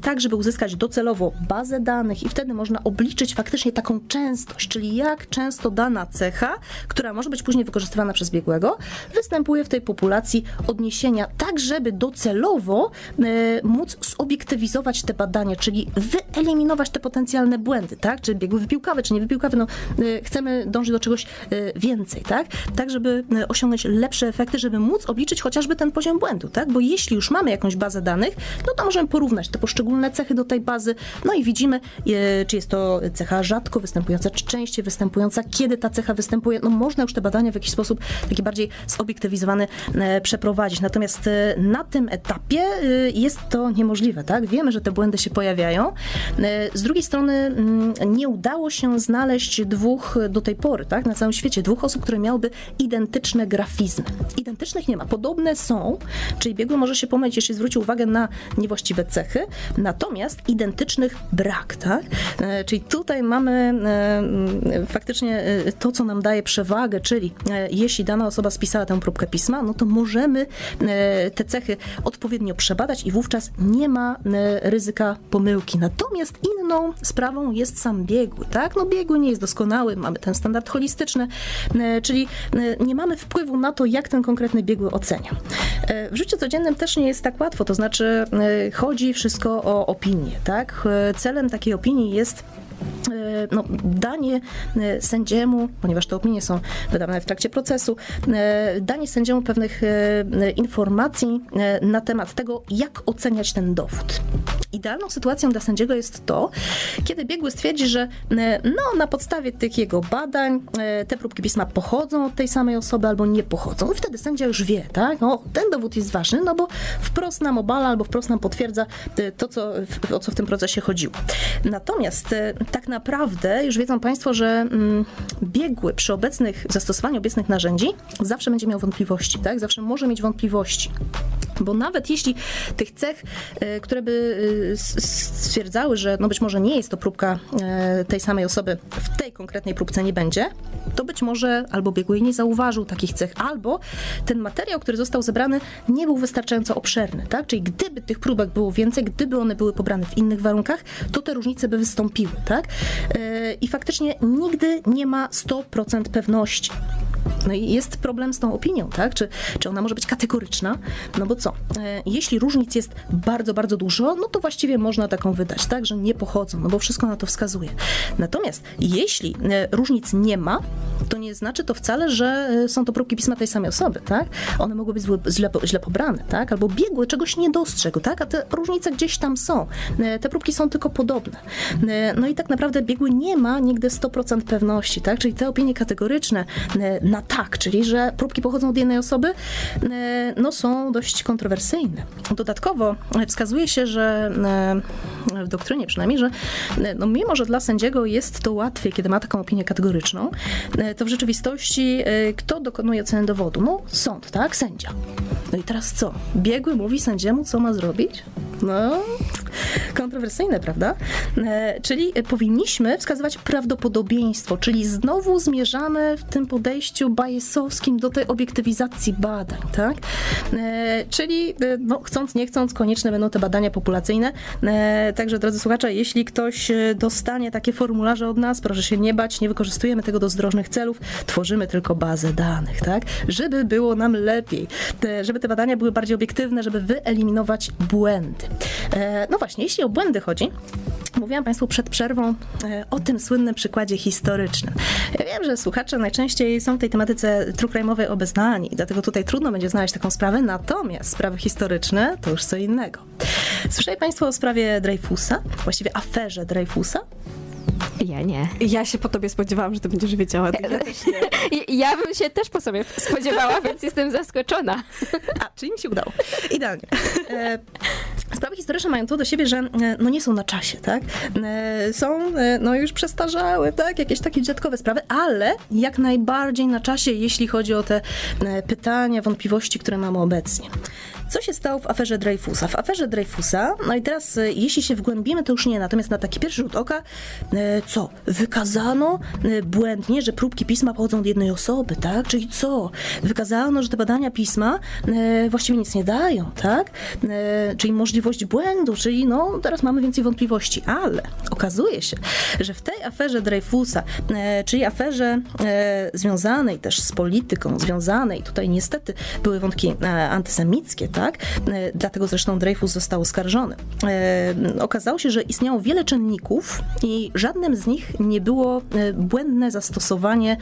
tak, żeby uzyskać docelowo bazę danych i wtedy można obliczyć faktycznie taką częstość, czyli jak często dana cecha, która może być później wykorzystywana przez biegłego, występuje w tej populacji odniesienia tak żeby docelowo e, móc zobiektywizować te badania, czyli wyeliminować te potencjalne błędy, tak? Czy biegły wypiłkawe, czy nie wypiłkawe, no e, chcemy dążyć do czegoś e, więcej, tak? Tak, żeby osiągnąć lepsze efekty, żeby móc obliczyć chociażby ten poziom błędu, tak? Bo jeśli już mamy jakąś bazę danych, no to możemy porównać te poszczególne cechy do tej bazy, no i widzimy, czy jest to cecha rzadko występująca, czy częściej występująca, kiedy ta cecha występuje, no można już te badania w jakiś sposób taki bardziej zobiektywizowany przeprowadzić. Natomiast na tym etapie y, jest to niemożliwe, tak? Wiemy, że te błędy się pojawiają. Y, z drugiej strony mm, nie udało się znaleźć dwóch do tej pory, tak, na całym świecie, dwóch osób, które miałyby identyczne grafizmy. Identycznych nie ma. Podobne są, czyli biegły może się pomylić, jeśli zwróci uwagę na niewłaściwe cechy, natomiast identycznych brak, tak? Czyli tutaj mamy faktycznie to, co nam daje przewagę, czyli jeśli dana osoba spisała tę próbkę pisma, no to możemy te cechy odpowiednio przebadać i wówczas nie ma ryzyka pomyłki. Natomiast inną sprawą jest sam biegły, tak? No biegły nie jest doskonały, mamy ten standard holistyczny, czyli nie mamy wpływu na to, jak ten konkretny biegły ocenia. W życiu codziennym też nie jest tak łatwo, to znaczy chodzi wszystko o opinię, tak? Celem takiej opinii jest E, no, danie e, sędziemu, ponieważ te opinie są wydawane w trakcie procesu, e, danie sędziemu pewnych informacji na temat tego, jak oceniać ten dowód. Idealną sytuacją dla sędziego jest to, kiedy biegły stwierdzi, że no, na podstawie tych jego badań te próbki pisma pochodzą od tej samej osoby albo nie pochodzą. I wtedy sędzia już wie, tak? O, ten dowód jest ważny, no bo wprost nam obala albo wprost nam potwierdza to, co, o co w tym procesie chodziło. Natomiast tak naprawdę już wiedzą Państwo, że mm, biegły przy obecnych zastosowaniu obecnych narzędzi zawsze będzie miał wątpliwości, tak? Zawsze może mieć wątpliwości. Bo nawet jeśli tych cech, e, które by e, stwierdzały, że no być może nie jest to próbka e, tej samej osoby w tej konkretnej próbce nie będzie, to być może albo biegły nie zauważył takich cech, albo ten materiał, który został zebrany, nie był wystarczająco obszerny, tak? Czyli gdyby tych próbek było więcej, gdyby one były pobrane w innych warunkach, to te różnice by wystąpiły, tak? I faktycznie nigdy nie ma 100% pewności. No i jest problem z tą opinią, tak? Czy, czy ona może być kategoryczna? No bo co? E, jeśli różnic jest bardzo, bardzo dużo, no to właściwie można taką wydać, tak? Że nie pochodzą, no bo wszystko na to wskazuje. Natomiast jeśli e, różnic nie ma, to nie znaczy to wcale, że e, są to próbki pisma tej samej osoby, tak? One mogły być źle, źle pobrane, tak? Albo biegły czegoś nie dostrzegł, tak? A te różnice gdzieś tam są. Te próbki są tylko podobne. No i tak naprawdę biegły nie ma nigdy 100% pewności, tak? Czyli te opinie kategoryczne na tak, czyli że próbki pochodzą od jednej osoby, e, no są dość kontrowersyjne. Dodatkowo wskazuje się, że e, w doktrynie przynajmniej, że e, no mimo, że dla sędziego jest to łatwiej, kiedy ma taką opinię kategoryczną, to w rzeczywistości kto dokonuje oceny dowodu? No sąd, tak? Sędzia. No i teraz co? Biegły mówi sędziemu, co ma zrobić? No, kontrowersyjne, prawda? Czyli powinniśmy wskazywać prawdopodobieństwo, czyli znowu zmierzamy w tym podejściu bajesowskim do tej obiektywizacji badań, tak? E, czyli e, no, chcąc, nie chcąc, konieczne będą te badania populacyjne. E, także, drodzy słuchacze, jeśli ktoś dostanie takie formularze od nas, proszę się nie bać, nie wykorzystujemy tego do zdrożnych celów, tworzymy tylko bazę danych, tak? Żeby było nam lepiej, te, żeby te badania były bardziej obiektywne, żeby wyeliminować błędy. No właśnie, jeśli o błędy chodzi, Mówiłam Państwu przed przerwą e, o tym słynnym przykładzie historycznym. Ja wiem, że słuchacze najczęściej są w tej tematyce true crime'owej obeznani, dlatego tutaj trudno będzie znaleźć taką sprawę, natomiast sprawy historyczne to już co innego. Słyszeli Państwo o sprawie Dreyfusa, właściwie aferze Dreyfusa? Ja nie. Ja się po tobie spodziewałam, że ty będziesz wiedziała. Ja, ja bym się też po sobie spodziewała, więc jestem zaskoczona. A, czyli mi się udało. Idealnie. E, sprawy historyczne mają to do siebie, że e, no nie są na czasie, tak? E, są no już przestarzałe, tak? Jakieś takie dziadkowe sprawy, ale jak najbardziej na czasie, jeśli chodzi o te pytania, wątpliwości, które mamy obecnie. Co się stało w aferze Dreyfusa? W aferze Dreyfusa, no i teraz e, jeśli się wgłębimy, to już nie, natomiast na taki pierwszy rzut oka, e, co? Wykazano e, błędnie, że próbki pisma pochodzą od jednej osoby, tak? Czyli co? Wykazano, że te badania pisma właściwie nic nie dają, tak? Czyli możliwość błędu, czyli no teraz mamy więcej wątpliwości, ale okazuje się, że w tej aferze Dreyfusa, czyli aferze związanej też z polityką, związanej, tutaj niestety były wątki antysemickie, tak? E, dlatego zresztą Dreyfus został oskarżony. E, okazało się, że istniało wiele czynników i żadnym z nich nie było e, błędne zastosowanie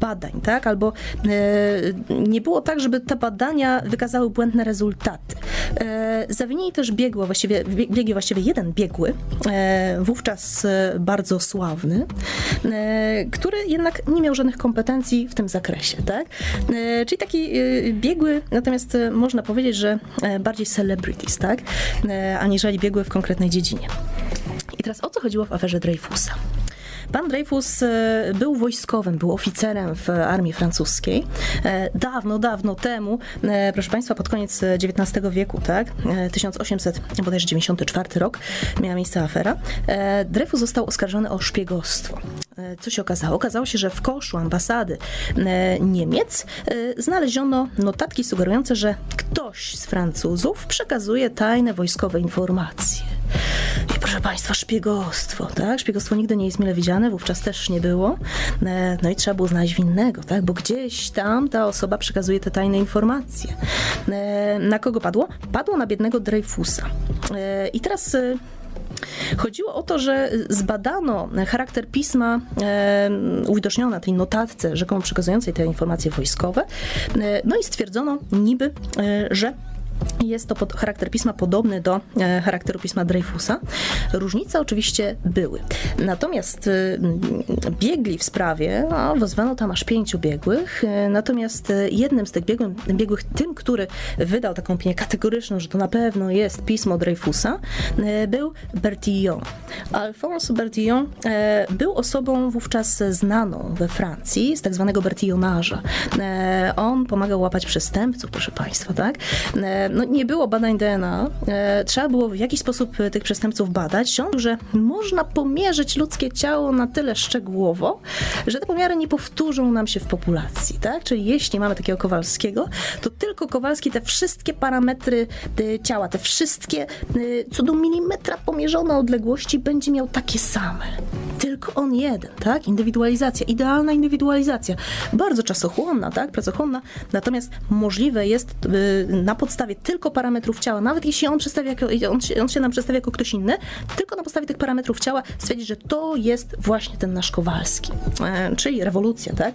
badań, tak? Albo nie było tak, żeby te badania wykazały błędne rezultaty. Zawinili też biegło, właściwie, biegnie właściwie jeden biegły, wówczas bardzo sławny, który jednak nie miał żadnych kompetencji w tym zakresie, tak? Czyli taki biegły, natomiast można można powiedzieć, że e, bardziej celebrities, tak? E, aniżeli biegły w konkretnej dziedzinie. I teraz o co chodziło w aferze Dreyfusa? Pan Dreyfus był wojskowym, był oficerem w armii francuskiej. Dawno, dawno temu, proszę Państwa, pod koniec XIX wieku, tak, 1894 rok, miała miejsce afera. Dreyfus został oskarżony o szpiegostwo. Co się okazało? Okazało się, że w koszu ambasady Niemiec znaleziono notatki sugerujące, że ktoś z Francuzów przekazuje tajne wojskowe informacje. I proszę Państwa, szpiegostwo, tak? Szpiegostwo nigdy nie jest mile widziane, wówczas też nie było. E, no i trzeba było znaleźć winnego, tak? Bo gdzieś tam ta osoba przekazuje te tajne informacje. E, na kogo padło? Padło na biednego Dreyfusa. E, I teraz Chodziło o to, że zbadano charakter pisma e, na tej notatce rzekomo przekazującej te informacje wojskowe, e, no i stwierdzono niby, e, że jest to pod, charakter pisma podobny do e, charakteru pisma Dreyfusa. Różnice oczywiście były. Natomiast e, biegli w sprawie, no, wezwano tam aż pięciu biegłych, e, natomiast e, jednym z tych biegłych, biegłych, tym, który wydał taką opinię kategoryczną, że to na pewno jest pismo Dreyfusa, e, był Bertillon. Alphonse Bertillon e, był osobą wówczas znaną we Francji z tak zwanego Bertillonarza. on pomagał łapać przestępców, proszę Państwa, tak? No, nie było badań DNA. E, trzeba było w jakiś sposób tych przestępców badać. Sądził, że można pomierzyć ludzkie ciało na tyle szczegółowo, że te pomiary nie powtórzą nam się w populacji. Tak? Czyli jeśli mamy takiego Kowalskiego, to tylko Kowalski te wszystkie parametry e, ciała, te wszystkie e, co do milimetra pomierzone odległości będzie miał takie same. Tylko on jeden, tak? Indywidualizacja, idealna indywidualizacja. Bardzo czasochłonna, tak? Pracochłonna, natomiast możliwe jest na podstawie tylko parametrów ciała, nawet jeśli on, przedstawia on, się, on się nam przedstawia jako ktoś inny, tylko na podstawie tych parametrów ciała stwierdzić, że to jest właśnie ten nasz Kowalski. E, czyli rewolucja, tak?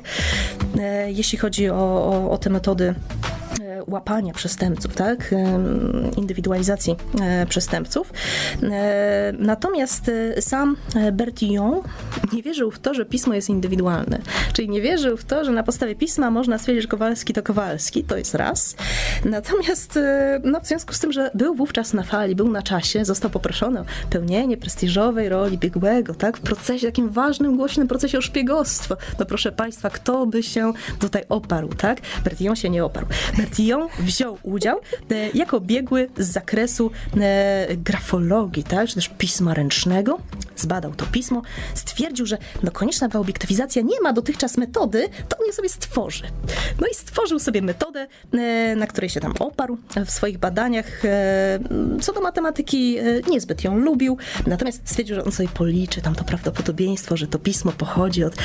E, jeśli chodzi o, o, o te metody łapania przestępców, tak? Indywidualizacji przestępców. Natomiast sam Bertillon nie wierzył w to, że pismo jest indywidualne. Czyli nie wierzył w to, że na podstawie pisma można stwierdzić, że Kowalski to Kowalski, to jest raz. Natomiast no, w związku z tym, że był wówczas na fali, był na czasie, został poproszony o pełnienie prestiżowej roli biegłego, tak, w procesie, takim ważnym, głośnym procesie o szpiegostwo. No proszę Państwa, kto by się tutaj oparł, tak? Bertillon się nie oparł. Bertillon wziął udział e, jako biegły z zakresu e, grafologii, tak, czy też pisma ręcznego, zbadał to pismo, stwierdził, że no konieczna była obiektywizacja, nie ma dotychczas metody, to on je sobie stworzy. No i stworzył sobie metodę, e, na której się tam oparł, w swoich badaniach co do matematyki niezbyt ją lubił, natomiast stwierdził, że on sobie policzy tam to prawdopodobieństwo, że to pismo pochodzi od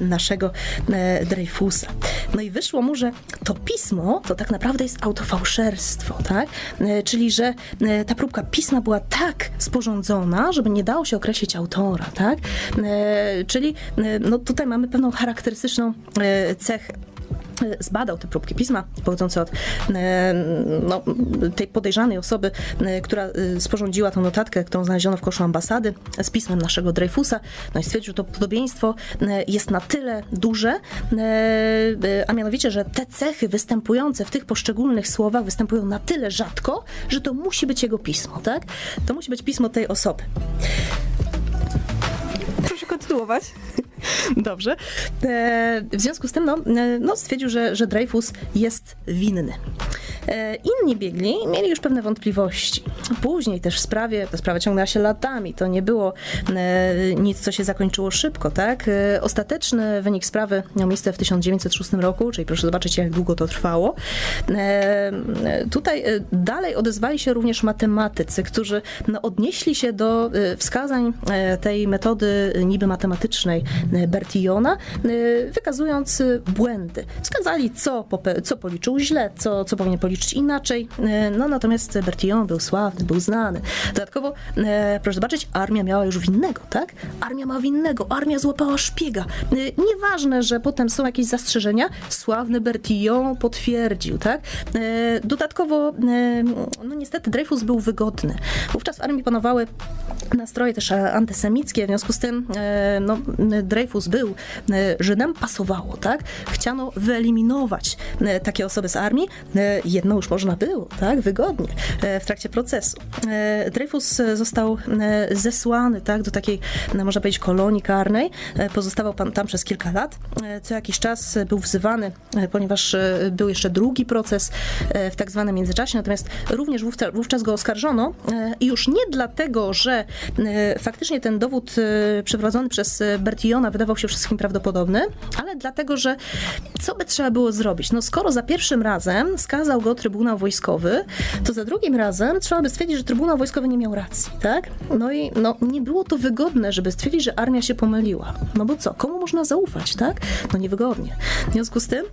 naszego Dreyfusa. No i wyszło mu, że to pismo to tak naprawdę jest autofałszerstwo, tak? Czyli, że ta próbka pisma była tak sporządzona, żeby nie dało się określić autora, tak? Czyli no tutaj mamy pewną charakterystyczną cechę zbadał te próbki pisma pochodzące od e, no, tej podejrzanej osoby, e, która e, sporządziła tą notatkę, którą znaleziono w koszu ambasady z pismem naszego Dreyfusa. No i stwierdził, że to podobieństwo jest na tyle duże, a mianowicie, że te cechy występujące w tych poszczególnych słowach występują na tyle rzadko, że to musi być jego pismo, tak? To musi być pismo tej osoby. Proszę kontynuować. Dobrze. E, w związku z tym no, e, no, stwierdził, że, że Dreyfus jest winny. E, inni biegli mieli już pewne wątpliwości. Później też w sprawie, ta sprawa ciągnęła się latami, to nie było nic, co się zakończyło szybko, tak? Ostateczny wynik sprawy miał miejsce w 1906 roku, czyli proszę zobaczyć, jak długo to trwało. Tutaj dalej odezwali się również matematycy, którzy no, odnieśli się do wskazań tej metody niby matematycznej Bertillona, wykazując błędy. Wskazali, co, co policzył źle, co, co powinien policzyć inaczej. No natomiast Bertillon był sławny, był znany. Dodatkowo, proszę zobaczyć, armia miała już winnego, tak? Armia ma winnego, armia złapała szpiega. Nieważne, że potem są jakieś zastrzeżenia, sławny Bertillon potwierdził, tak? Dodatkowo, no niestety Dreyfus był wygodny. Wówczas w armii panowały nastroje też antysemickie, w związku z tym no, Dreyfus był Żydem, pasowało, tak? Chciano wyeliminować takie osoby z armii, no już można było, tak, wygodnie w trakcie procesu. Dreyfus został zesłany, tak, do takiej, no, można powiedzieć, kolonii karnej. Pozostawał pan tam przez kilka lat. Co jakiś czas był wzywany, ponieważ był jeszcze drugi proces w tak zwanym międzyczasie, natomiast również wówczas go oskarżono i już nie dlatego, że faktycznie ten dowód przeprowadzony przez Bertillona wydawał się wszystkim prawdopodobny, ale dlatego, że co by trzeba było zrobić? No skoro za pierwszym razem skazał go Trybunał Wojskowy, to za drugim razem trzeba by stwierdzić, że Trybunał Wojskowy nie miał racji, tak? No i no, nie było to wygodne, żeby stwierdzić, że armia się pomyliła. No bo co? Komu można zaufać, tak? No niewygodnie. W związku z tym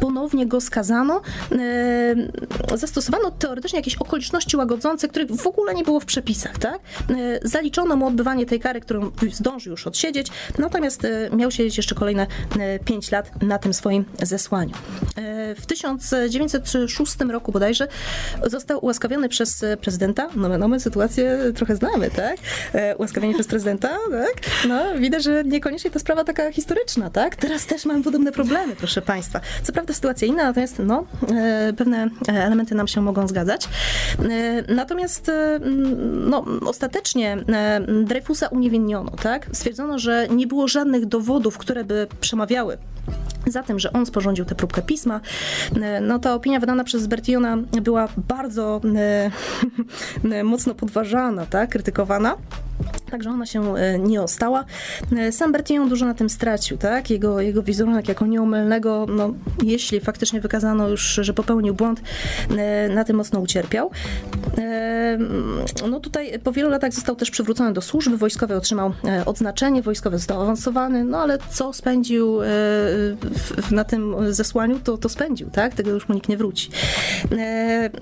ponownie go skazano. E, zastosowano teoretycznie jakieś okoliczności łagodzące, których w ogóle nie było w przepisach, tak? E, zaliczono mu odbywanie tej kary, którą zdążył już odsiedzieć, natomiast e, miał siedzieć jeszcze kolejne 5 lat na tym swoim zesłaniu. W 1906 roku bodajże został ułaskawiony przez prezydenta. No, no my sytuację trochę znamy, tak? Ułaskawienie przez prezydenta, tak? No, widać, że niekoniecznie to sprawa taka historyczna, tak? Teraz też mamy podobne problemy, proszę Państwa. Co prawda sytuacja inna, natomiast no, e, pewne elementy nam się mogą zgadzać. E, natomiast e, no, ostatecznie Dreyfusa uniewinniono, tak? Stwierdzono, że nie było żadnych dowodów, które by przemawiały za tym, że on sporządził tę próbkę pisma. No ta opinia wydana przez Bertiona była bardzo mocno podważana, tak? krytykowana. Także ona się e, nie ostała. E, sam Bertillon dużo na tym stracił, tak? Jego, jego wizerunek jako nieomylnego, no, jeśli faktycznie wykazano już, że popełnił błąd, e, na tym mocno ucierpiał. No tutaj po wielu latach został też przywrócony do służby wojskowej, otrzymał odznaczenie wojskowe, został awansowany, no ale co spędził na tym zesłaniu, to, to spędził, tak? Tego już mu nikt nie wróci.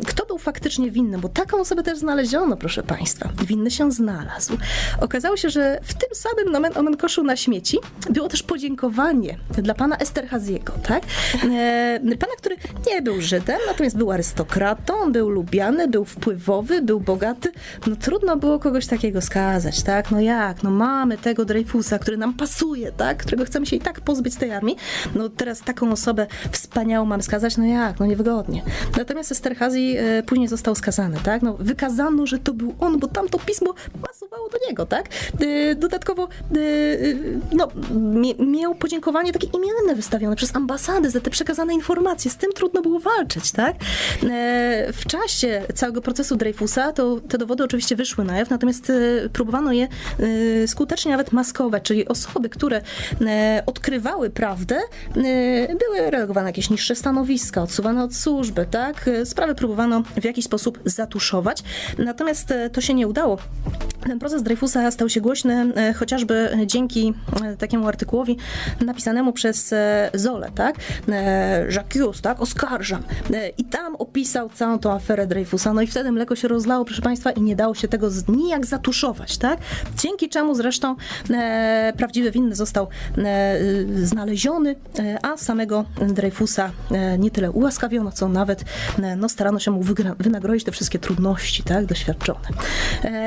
Kto był faktycznie winny? Bo taką osobę też znaleziono, proszę Państwa. Winny się znalazł. Okazało się, że w tym samym nomen omen koszu na śmieci było też podziękowanie dla pana Esterhaziego, tak? E, pana, który nie był Żydem, natomiast był arystokratą, był lubiany, był wpływowy, był bogaty. No trudno było kogoś takiego skazać, tak? No jak? No mamy tego Dreyfusa, który nam pasuje, tak? Którego chcemy się i tak pozbyć z tej armii. No teraz taką osobę wspaniałą mam skazać, no jak? No niewygodnie. Natomiast Esterhazy e, później został skazany, tak? No wykazano, że to był on, bo tamto pismo pasowało do niego, tak? Y, dodatkowo y, y, no, miał podziękowanie takie imienne wystawione przez ambasadę za te przekazane informacje. Z tym trudno było walczyć, tak? W czasie całego procesu Dreyfusa to te dowody oczywiście wyszły na jaw, natomiast próbowano je skutecznie nawet maskować, czyli osoby, które odkrywały prawdę, były relegowane na jakieś niższe stanowiska, odsuwane od służby, tak? Sprawy próbowano w jakiś sposób zatuszować, natomiast to się nie udało. Ten proces Dreyfusa stał się głośny e, chociażby dzięki e, takiemu artykułowi napisanemu przez e, Zole, tak? Jacques, tak? Oskarżam. I tam opisał całą tą aferę Dreyfusa. No i wtedy mleko się rozlało, proszę Państwa, i nie dało się tego nijak zatuszować, tak? Dzięki czemu zresztą prawdziwy winny został znaleziony, a samego Dreyfusa nie tyle ułaskawiono, co nawet no, starano się mu wynagrodzić te wszystkie trudności, tak? Doświadczone.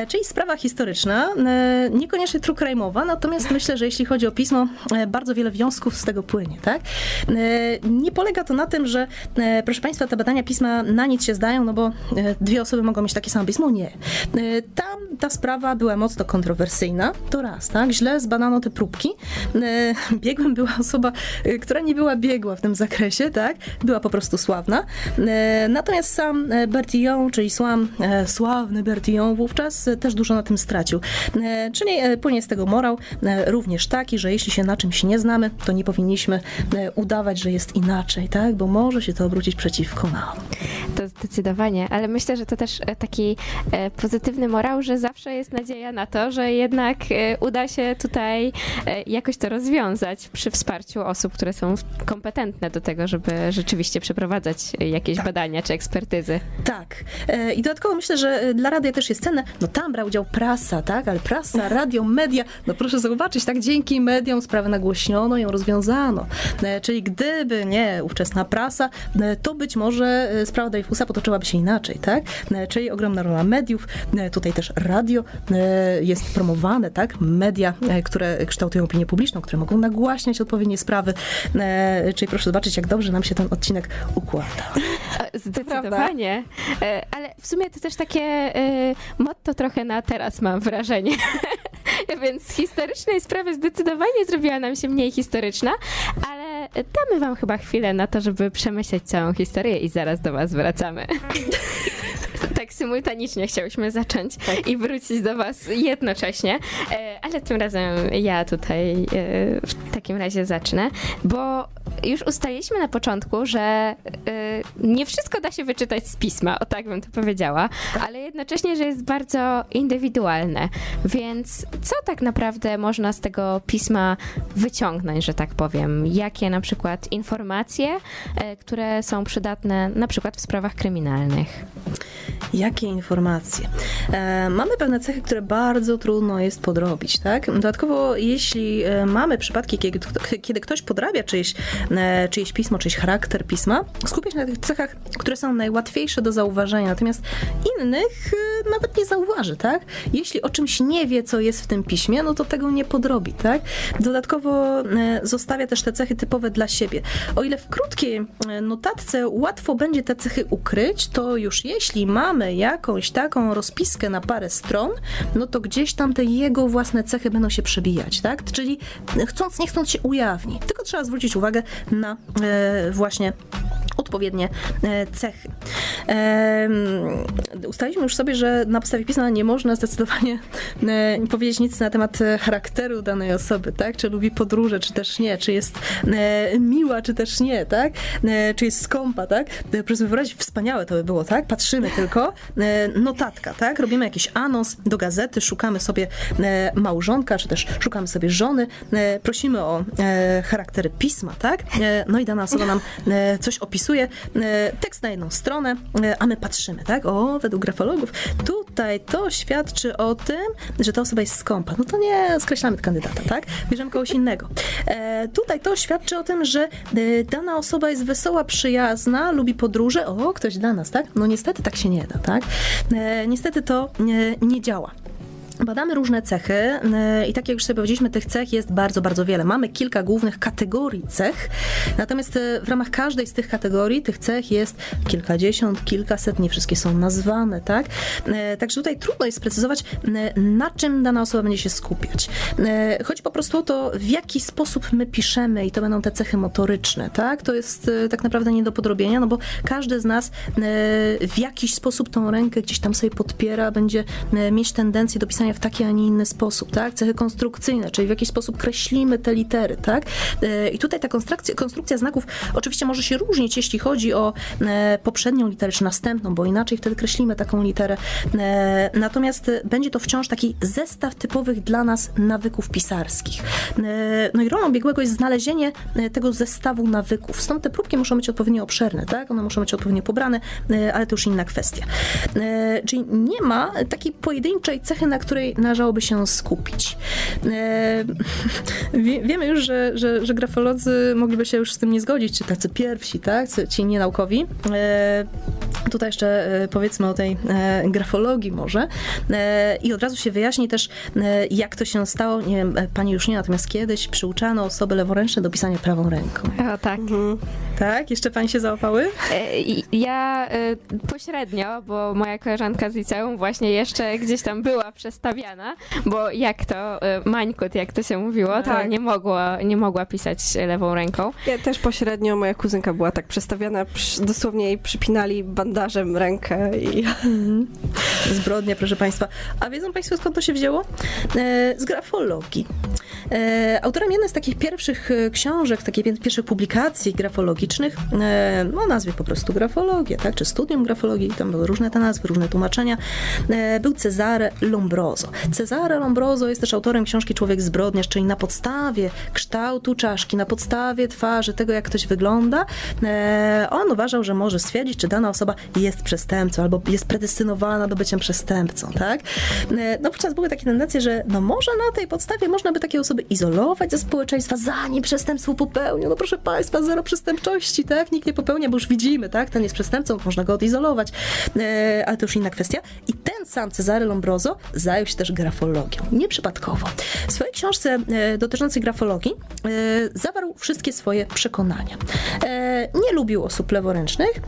Czyli sprawa historyczna, e, niekoniecznie true crime'owa, natomiast myślę, że jeśli chodzi o pismo, e, bardzo wiele wniosków z tego płynie, tak? E, nie polega to na tym, że proszę Państwa, te badania pisma na nic się zdają, no bo dwie osoby mogą mieć takie samo pismo. Nie. Tam ta sprawa była mocno kontrowersyjna, to raz, tak? Źle zbadano te próbki. Biegłym była osoba, która nie była biegła w tym zakresie, tak? Była po prostu sławna. Natomiast sam Bertillon, czyli słam, sławny Bertillon wówczas też dużo na tym stracił. E, czyli e, płynie z tego morał e, również taki, że jeśli się na czymś nie znamy, to nie powinniśmy udawać, że jest inaczej, tak? Bo może się to obrócić przeciwko nam. To zdecydowanie, ale myślę, że to też taki pozytywny morał, że zawsze jest nadzieja na to, że jednak uda się tutaj jakoś to rozwiązać przy wsparciu osób, które są kompetentne do tego, żeby rzeczywiście przeprowadzać jakieś tak. badania czy ekspertyzy. Tak. I dodatkowo myślę, że dla radia też jest cenne, no tam brał udział prasa, tak? Ale prasa, radio, media, no proszę zobaczyć, tak? Dzięki mediom sprawę nagłośniono, ją rozwiązano. E, czyli gdyby nie ówczesna prasa, e, to być może e, sprawa Dreyfusa potoczyłaby się inaczej, tak? Czyli ogromna rola mediów, tutaj też radio jest promowane, tak? Media, które kształtują opinię publiczną, które mogą nagłaśniać odpowiednie sprawy. Czyli proszę zobaczyć, jak dobrze nam się ten odcinek układa. Zdecydowanie. Ale w sumie to też takie motto trochę na teraz mam wrażenie. Więc z historycznej sprawy zdecydowanie zrobiła nam się mniej historyczna, ale damy wam chyba chwilę na to, żeby przemyśleć całą historię i zaraz do was wracamy. tak symultanicznie chciałyśmy zacząć i wrócić do was jednocześnie, E, ale tym razem ja tutaj e, w takim razie zacznę, bo już ustaliliśmy na początku, że e, nie wszystko da się wyczytać z pisma, o tak bym to powiedziała, ale jednocześnie, że jest bardzo indywidualne. Więc co tak naprawdę można z tego pisma wyciągnąć, że tak powiem? Jakie na przykład informacje, e, które są przydatne na przykład w sprawach kryminalnych? Jakie informacje? E, mamy pewne cechy, które bardzo trudno jest podrobić, tak? Dodatkowo, jeśli e, mamy przypadki, kiedy, kiedy ktoś podrabia czyjeś, czyjeś pismo, czyjś charakter pisma, skupia się na tych cechach, które są najłatwiejsze do zauważenia, natomiast innych e, nawet nie zauważy, tak? Jeśli o czymś nie wie, co jest w tym piśmie, no to tego nie podrobi, tak? Dodatkowo e, zostawia też te cechy typowe dla siebie. O ile w krótkiej e, notatce łatwo będzie te cechy ukryć, to już jeśli mamy jakąś taką rozpiskę na parę stron, no to gdzieś tam te jego własne cechy będą się przebijać, tak? Czyli chcąc, nie chcąc się ujawni. Tylko trzeba zwrócić uwagę na e, właśnie odpowiednie e, cechy. Em, ustaliliśmy już sobie, że na podstawie pisma nie można zdecydowanie e, powiedzieć nic na temat charakteru danej osoby, tak? Czy lubi podróże, czy też nie, czy jest miła, czy też nie, tak? Czy jest skąpa, tak? Proszę wyobrazić, wspaniałe to by było, tak? Patrzymy tylko, notatka, tak? Robimy jakiś anons do gazety, szukamy sobie małżonka, czy też szukamy sobie żony, prosimy o charaktery pisma, tak? E, no i dana osoba nam e, coś opisuje, e, tekst na jedną stronę, a my patrzymy, tak? O, według grafologów, tutaj to świadczy o tym, że ta osoba jest skąpa. No to nie skreślamy kandydata, tak? Bierzemy kogoś innego. Tutaj to świadczy o tym, że dana osoba jest wesoła, przyjazna, lubi podróże. O, ktoś dla nas, tak? No niestety tak się nie da, tak? Niestety to nie, nie działa. Badamy różne cechy yy, i tak jak już sobie powiedzieliśmy, tych cech jest bardzo, bardzo wiele. Mamy kilka głównych kategorii cech, natomiast yy, w ramach każdej z tych kategorii tych cech jest kilkadziesiąt, kilkaset, nie wszystkie są nazwane, tak? Yy, Także tutaj trudno jest sprecyzować, na czym dana osoba będzie się skupiać. Chodzi po prostu o to, w jaki sposób my piszemy i to będą te cechy motoryczne, tak? To jest tak naprawdę nie do podrobienia, no bo każdy z nas w jakiś sposób tą rękę gdzieś tam sobie podpiera, będzie mieć tendencję do pisania w taki, a nie inny sposób, tak? Cechy konstrukcyjne, czyli w jakiś sposób kreślimy te litery, tak? E, I tutaj ta konstrukcja, konstrukcja znaków oczywiście może się różnić, jeśli chodzi o e, poprzednią literę, czy następną, bo inaczej wtedy kreślimy taką literę. E, Natomiast będzie to wciąż taki zestaw typowych dla nas nawyków pisarskich. No i rolą biegłego jest znalezienie tego zestawu nawyków. Stąd te próbki muszą być odpowiednio obszerne, tak? One muszą być odpowiednio pobrane, ale to już inna kwestia. Czyli nie ma takiej pojedynczej cechy, na której należałoby się skupić. E, wie, wiemy już, że, że, że grafolodzy mogliby się już z tym nie zgodzić, czy tacy pierwsi, tak? Ci nienaukowi. E, Tutaj jeszcze e, powiedzmy o tej e, grafologii może. E, I od razu się wyjaśni też, e, jak to się stało. Nie wiem, pani już nie, natomiast kiedyś przyuczano osoby leworęczne do pisania prawą ręką. O tak. Tak? Jeszcze pani się załapały? Ja pośrednio, bo moja koleżanka z liceum właśnie jeszcze gdzieś tam była przestawiana, bo jak to, e, mańkut, jak to się mówiło, to Tak. nie, mogła, nie mogła pisać lewą ręką. Ja też pośrednio, moja kuzynka była tak przestawiana, dosłownie jej przypinali bandażem rękę i Zbrodnia, proszę Państwa. A wiedzą Państwo, skąd to się wzięło? E, z grafologii. E, autorem jednej z takich pierwszych e, książek, takich pierwszych publikacji grafologicznych, e, o nazwie po prostu grafologia, tak, czy studium grafologii, tam były różne te nazwy, różne tłumaczenia, był Cezare Lombroso. Cezare Lombroso jest też autorem książki Człowiek zbrodniarz, czyli na podstawie kształtu czaszki, na podstawie twarzy, tego jak ktoś wygląda, on uważał, że może stwierdzić, czy dana osoba jest przestępcą albo jest predestynowana do bycia przestępcą, tak? No wówczas były takie tendencje, że no może na tej podstawie można by takie osoby izolować ze społeczeństwa, zanim przestępstwo popełnią. No proszę Państwa, zero przestępczości, tak? Nikt nie popełnia, bo już widzimy, tak? Ten jest przestępcą, można go odizolować, e, ale to już inna kwestia. I ten sam Cezary Lombroso zajął się też grafologią. Nieprzypadkowo. W swojej książce e, dotyczącej grafologii e, zawarł wszystkie swoje przekonania. E, nie lubił osób leworęcznych.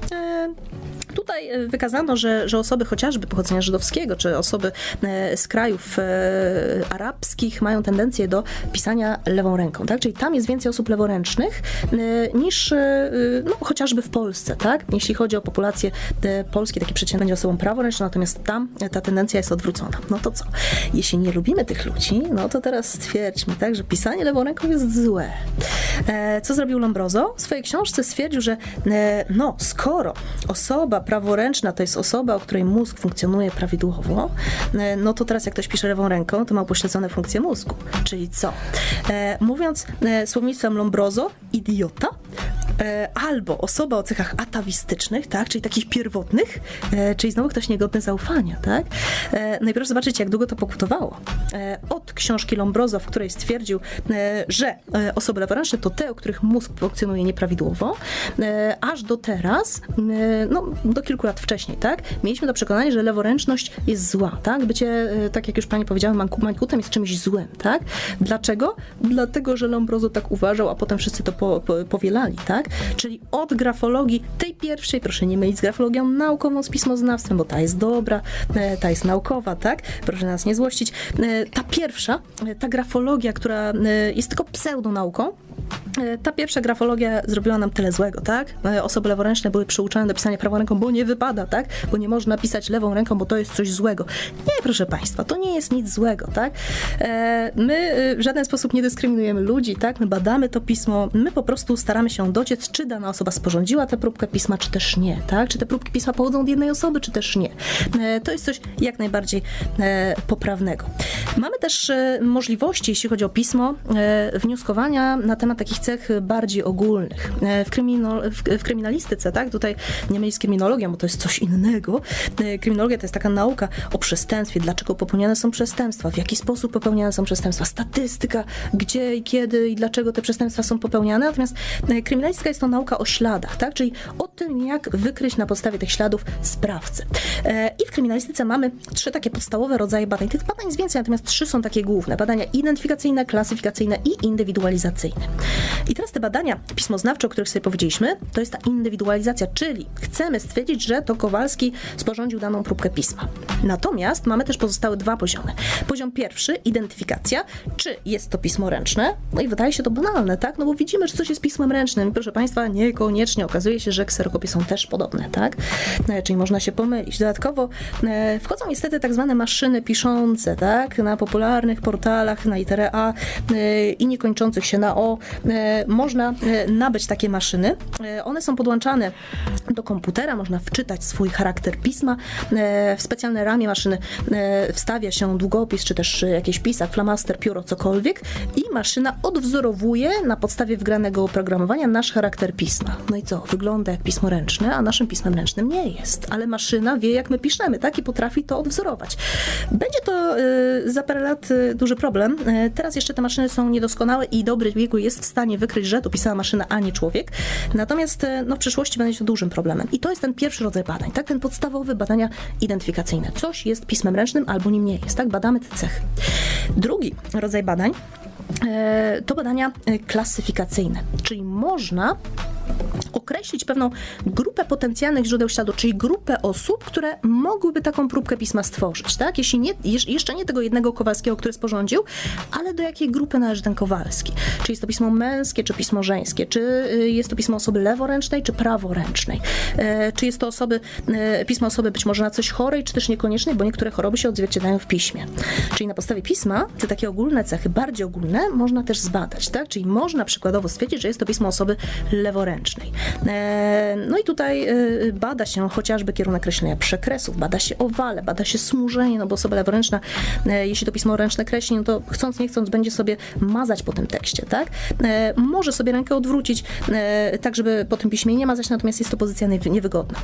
Tutaj e, wykazano, że, że osoby chociażby pochodzenia żydowskiego, czy osoby e, z krajów e, arabskich mają tendencję do pisania lewą ręką, tak? Czyli tam jest więcej osób leworęcznych niż no, chociażby w Polsce, tak? Jeśli chodzi o populację e, polskiej, taki przeciętny będzie osobą praworęczną, natomiast tam ta tendencja jest odwrócona. No to co? Jeśli nie lubimy tych ludzi, no to teraz stwierdźmy, tak, że pisanie lewą ręką jest złe. Co zrobił Lombroso? W swojej książce stwierdził, że no, skoro osoba praworęczna to jest osoba, o której mózg funkcjonuje prawidłowo, e, no to teraz jak ktoś pisze lewą ręką, to ma upośledzone funkcje mózgu. Czyli co? E, mówiąc e, słownictwem Lombroso, idiota, albo osoba o cechach atawistycznych, tak, czyli takich pierwotnych, czyli znowu ktoś niegodny zaufania, tak? No i proszę zobaczyć, jak długo to pokutowało. Od książki Lombroso, w której stwierdził, że osoby leworęczne to te, u których mózg funkcjonuje nieprawidłowo, aż do teraz, no do kilku lat wcześniej, tak? Mieliśmy to przekonanie, że leworęczność jest zła, tak? Bycie, e, tak jak już pani powiedziała, mankutem jest czymś złym, tak? Dlaczego? Dlatego, że Lombroso tak uważał, a potem wszyscy to po, po, powielali, tak? Czyli od grafologii, tej pierwszej, proszę nie mylić z grafologią naukową, z pismoznawstwem, bo ta jest dobra, e, ta jest naukowa, tak? Proszę nas nie złościć. E, Ta pierwsza, ta grafologia, która jest tylko pseudonauką, Ta pierwsza grafologia zrobiła nam tyle złego, tak? E, Osoby leworęczne były przyuczone do pisania prawą ręką, bo nie wypada, tak? Bo nie można pisać lewą ręką, bo to jest coś złego. Nie, proszę Państwa, to nie jest nic złego, tak? E, My e, w żaden sposób nie dyskryminujemy ludzi, tak? My badamy to pismo, my po prostu staramy się dociec, czy dana osoba sporządziła tę próbkę pisma, czy też nie, tak? Czy te próbki pisma pochodzą od jednej osoby, czy też nie. E, To jest coś jak najbardziej e, poprawnego. Mamy też e, możliwości, jeśli chodzi o pismo, e, wnioskowania na temat takich cech bardziej ogólnych. E, W, krymino, w, w kryminalistyce, tak, tutaj nie mylić z kryminologią, bo to jest coś innego. E, Kryminologia to jest taka nauka o przestępstwie, dlaczego popełniane są przestępstwa, w jaki sposób popełniane są przestępstwa, statystyka, gdzie i kiedy i dlaczego te przestępstwa są popełniane. Natomiast e, kryminalistyka jest to nauka o śladach, tak, czyli o tym, jak wykryć na podstawie tych śladów sprawcę. I w kryminalistyce mamy trzy takie podstawowe rodzaje badań. Tych badań jest więcej, natomiast trzy są takie główne. Badania identyfikacyjne, klasyfikacyjne i indywidualizacyjne. I teraz te badania pismoznawcze, o których sobie powiedzieliśmy, to jest ta indywidualizacja, czyli chcemy stwierdzić, że to Kowalski sporządził daną próbkę pisma. Natomiast mamy też pozostałe dwa poziomy. Poziom pierwszy, identyfikacja, czy jest to pismo ręczne? No i wydaje się to banalne, tak? No bo widzimy, że coś jest pismem ręcznym. Proszę Państwa, niekoniecznie. Okazuje się, że kserokopie są też podobne, tak? E, Czyli można się pomylić. Dodatkowo e, wchodzą niestety tak zwane maszyny piszące, tak? Na popularnych portalach na literę A e, i niekończących się na O. E, Można e, nabyć takie maszyny. E, One są podłączane do komputera, można wczytać swój charakter pisma. W specjalne ramię maszyny wstawia się długopis, czy też jakiś pisak, flamaster, pióro, cokolwiek i maszyna odwzorowuje na podstawie wgranego oprogramowania nasz charakter pisma. No i co? Wygląda jak pismo ręczne, a naszym pismem ręcznym nie jest. Ale maszyna wie, jak my piszemy, tak? I potrafi to odwzorować. Będzie to za parę lat duży problem. Teraz jeszcze te maszyny są niedoskonałe i dobry biegu jest w stanie wykryć, że to pisała maszyna, a nie człowiek. Natomiast e, no, w przyszłości będzie to dużym problemem. I to jest ten pierwszy rodzaj badań, tak? Ten podstawowy badania identyfikacyjne. Coś jest pismem ręcznym albo nim nie jest, tak? Badamy te cechy. Drugi rodzaj badań e, to badania e, klasyfikacyjne, czyli można określić pewną grupę potencjalnych źródeł śladu, czyli grupę osób, które mogłyby taką próbkę pisma stworzyć, tak? Jeśli nie, jeszcze nie tego jednego Kowalskiego, który sporządził, ale do jakiej grupy należy ten Kowalski? Czy jest to pismo męskie, czy pismo żeńskie? Czy y, jest to pismo osoby leworęcznej, czy praworęcznej? E, czy jest to osoby, e, pismo osoby być może na coś chorej, czy też niekoniecznej, bo niektóre choroby się odzwierciedlają w piśmie. Czyli na podstawie pisma te takie ogólne cechy, bardziej ogólne, można też zbadać, tak? Czyli można przykładowo stwierdzić, że jest to pismo osoby leworęcznej. E, no i tutaj bada się chociażby kierunek kreślenia przekresów, bada się owale, bada się smużenie, no bo osoba leworęczna, jeśli to pismo ręczne kreśli, no to chcąc nie chcąc będzie sobie mazać po tym tekście, tak? Może sobie rękę odwrócić, tak żeby po tym piśmie nie mazać, natomiast jest to pozycja niewygodna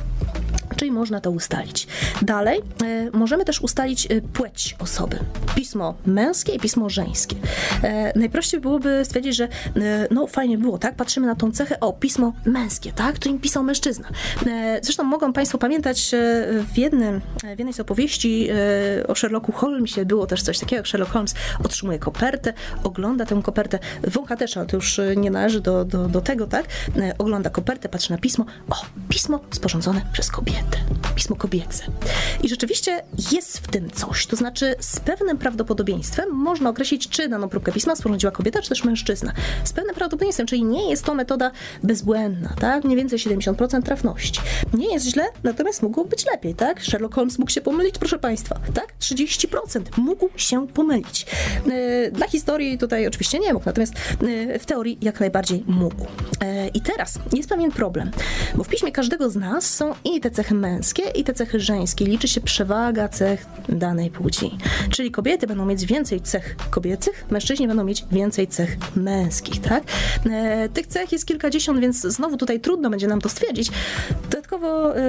czyli można to ustalić. Dalej e, możemy też ustalić e, płeć osoby. Pismo męskie i pismo żeńskie. E, najprościej byłoby stwierdzić, że e, no fajnie było, tak? Patrzymy na tą cechę, o, pismo męskie, tak? Którym pisał mężczyzna. E, zresztą mogą Państwo pamiętać e, w, jednym, w jednej z opowieści o Sherlocku Holmesie było też coś takiego, jak Sherlock Holmes otrzymuje kopertę, ogląda tę kopertę, wącha też, ale to już nie należy do, do, do tego, tak? Ogląda kopertę, patrzy na pismo, o, pismo sporządzone przez kobietę pismo kobiece. I rzeczywiście jest w tym coś, to znaczy z pewnym prawdopodobieństwem można określić, czy daną próbkę pisma sporządziła kobieta, czy też mężczyzna. Z pewnym prawdopodobieństwem, czyli nie jest to metoda bezbłędna, tak? Mniej więcej 70% trafności. Nie jest źle, natomiast mógł być lepiej, tak? Sherlock Holmes mógł się pomylić, proszę Państwa, tak? 30% mógł się pomylić. E, dla historii tutaj oczywiście nie mógł, natomiast e, w teorii jak najbardziej mógł. E, I teraz jest pewien problem, bo w piśmie każdego z nas są i te cechy męskie i te cechy żeńskie. Liczy się przewaga cech danej płci. Czyli kobiety będą mieć więcej cech kobiecych, mężczyźni będą mieć więcej cech męskich, tak? Tych cech jest kilkadziesiąt, więc znowu tutaj trudno będzie nam to stwierdzić. Dodatkowo e,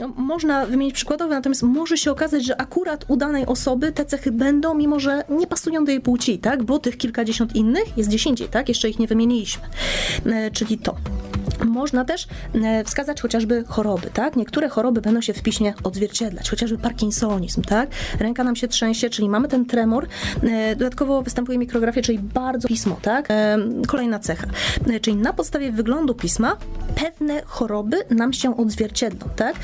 no, można wymienić przykładowe, natomiast może się okazać, że akurat u danej osoby te cechy będą, mimo że nie pasują do jej płci, tak? Bo tych kilkadziesiąt innych jest dziesięć, tak? Jeszcze ich nie wymieniliśmy. E, czyli to. Można też e, wskazać chociażby choroby, tak? Niektóre choroby będą się w piśmie odzwierciedlać, chociażby parkinsonizm, tak? Ręka nam się trzęsie, czyli mamy ten tremor. E, dodatkowo występuje mikrografia, czyli bardzo pismo, tak? Kolejna cecha. Czyli na podstawie wyglądu pisma pewne choroby nam się odzwierciedlą, tak?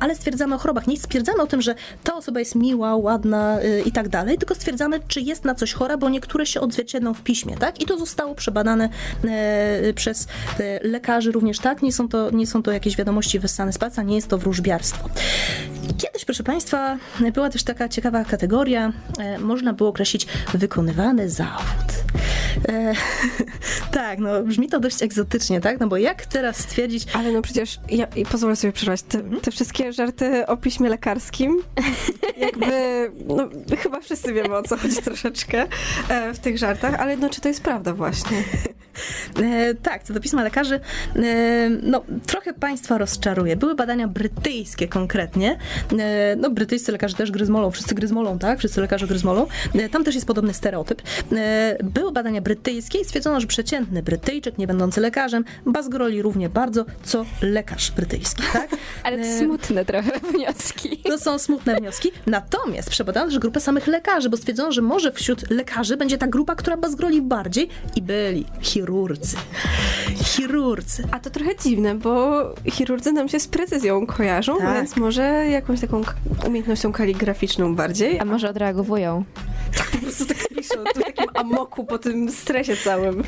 Ale stwierdzamy o chorobach. Nie stwierdzamy o tym, że ta osoba jest miła, ładna i tak dalej, tylko stwierdzamy, czy jest na coś chora, bo niektóre się odzwierciedlą w piśmie, tak? I to zostało przebadane przez lekarzy również tak, nie są to, nie są to jakieś wiadomości wyssane z palca, nie jest to wróżbiarstwo. Kiedyś, proszę Państwa, była też taka ciekawa kategoria, e, można było określić wykonywany zawód. E, tak, no brzmi to dość egzotycznie, tak? No bo jak teraz stwierdzić... Ale no przecież, ja pozwolę sobie przerwać, te, mhm. te wszystkie żarty o piśmie lekarskim, jakby, no chyba wszyscy wiemy o co chodzi troszeczkę e, w tych żartach, ale no czy to jest prawda właśnie? E, tak, co do pisma lekarzy, e, no trochę państwa rozczaruje. Były badania brytyjskie konkretnie, no brytyjscy lekarze też gryzmolą, wszyscy gryzmolą, tak? Wszyscy lekarze gryzmolą. Tam też jest podobny stereotyp. Były badania brytyjskie i stwierdzono, że przeciętny Brytyjczyk, nie będący lekarzem, bazgroli równie bardzo, co lekarz brytyjski, tak? Ale to e, smutne trochę wnioski. To są smutne wnioski. Natomiast przebadano też grupę samych lekarzy, bo stwierdzono, że może wśród lekarzy będzie ta grupa, która bazgroli bardziej i byli chirurdzy. Chirurdzy. A to trochę dziwne, bo chirurdzy nam się z precyzją kojarzą, tak. więc może jakąś taką umiejętnością kaligraficzną bardziej. A może odreagowują. Tak po prostu tak w takim amoku po tym stresie całym.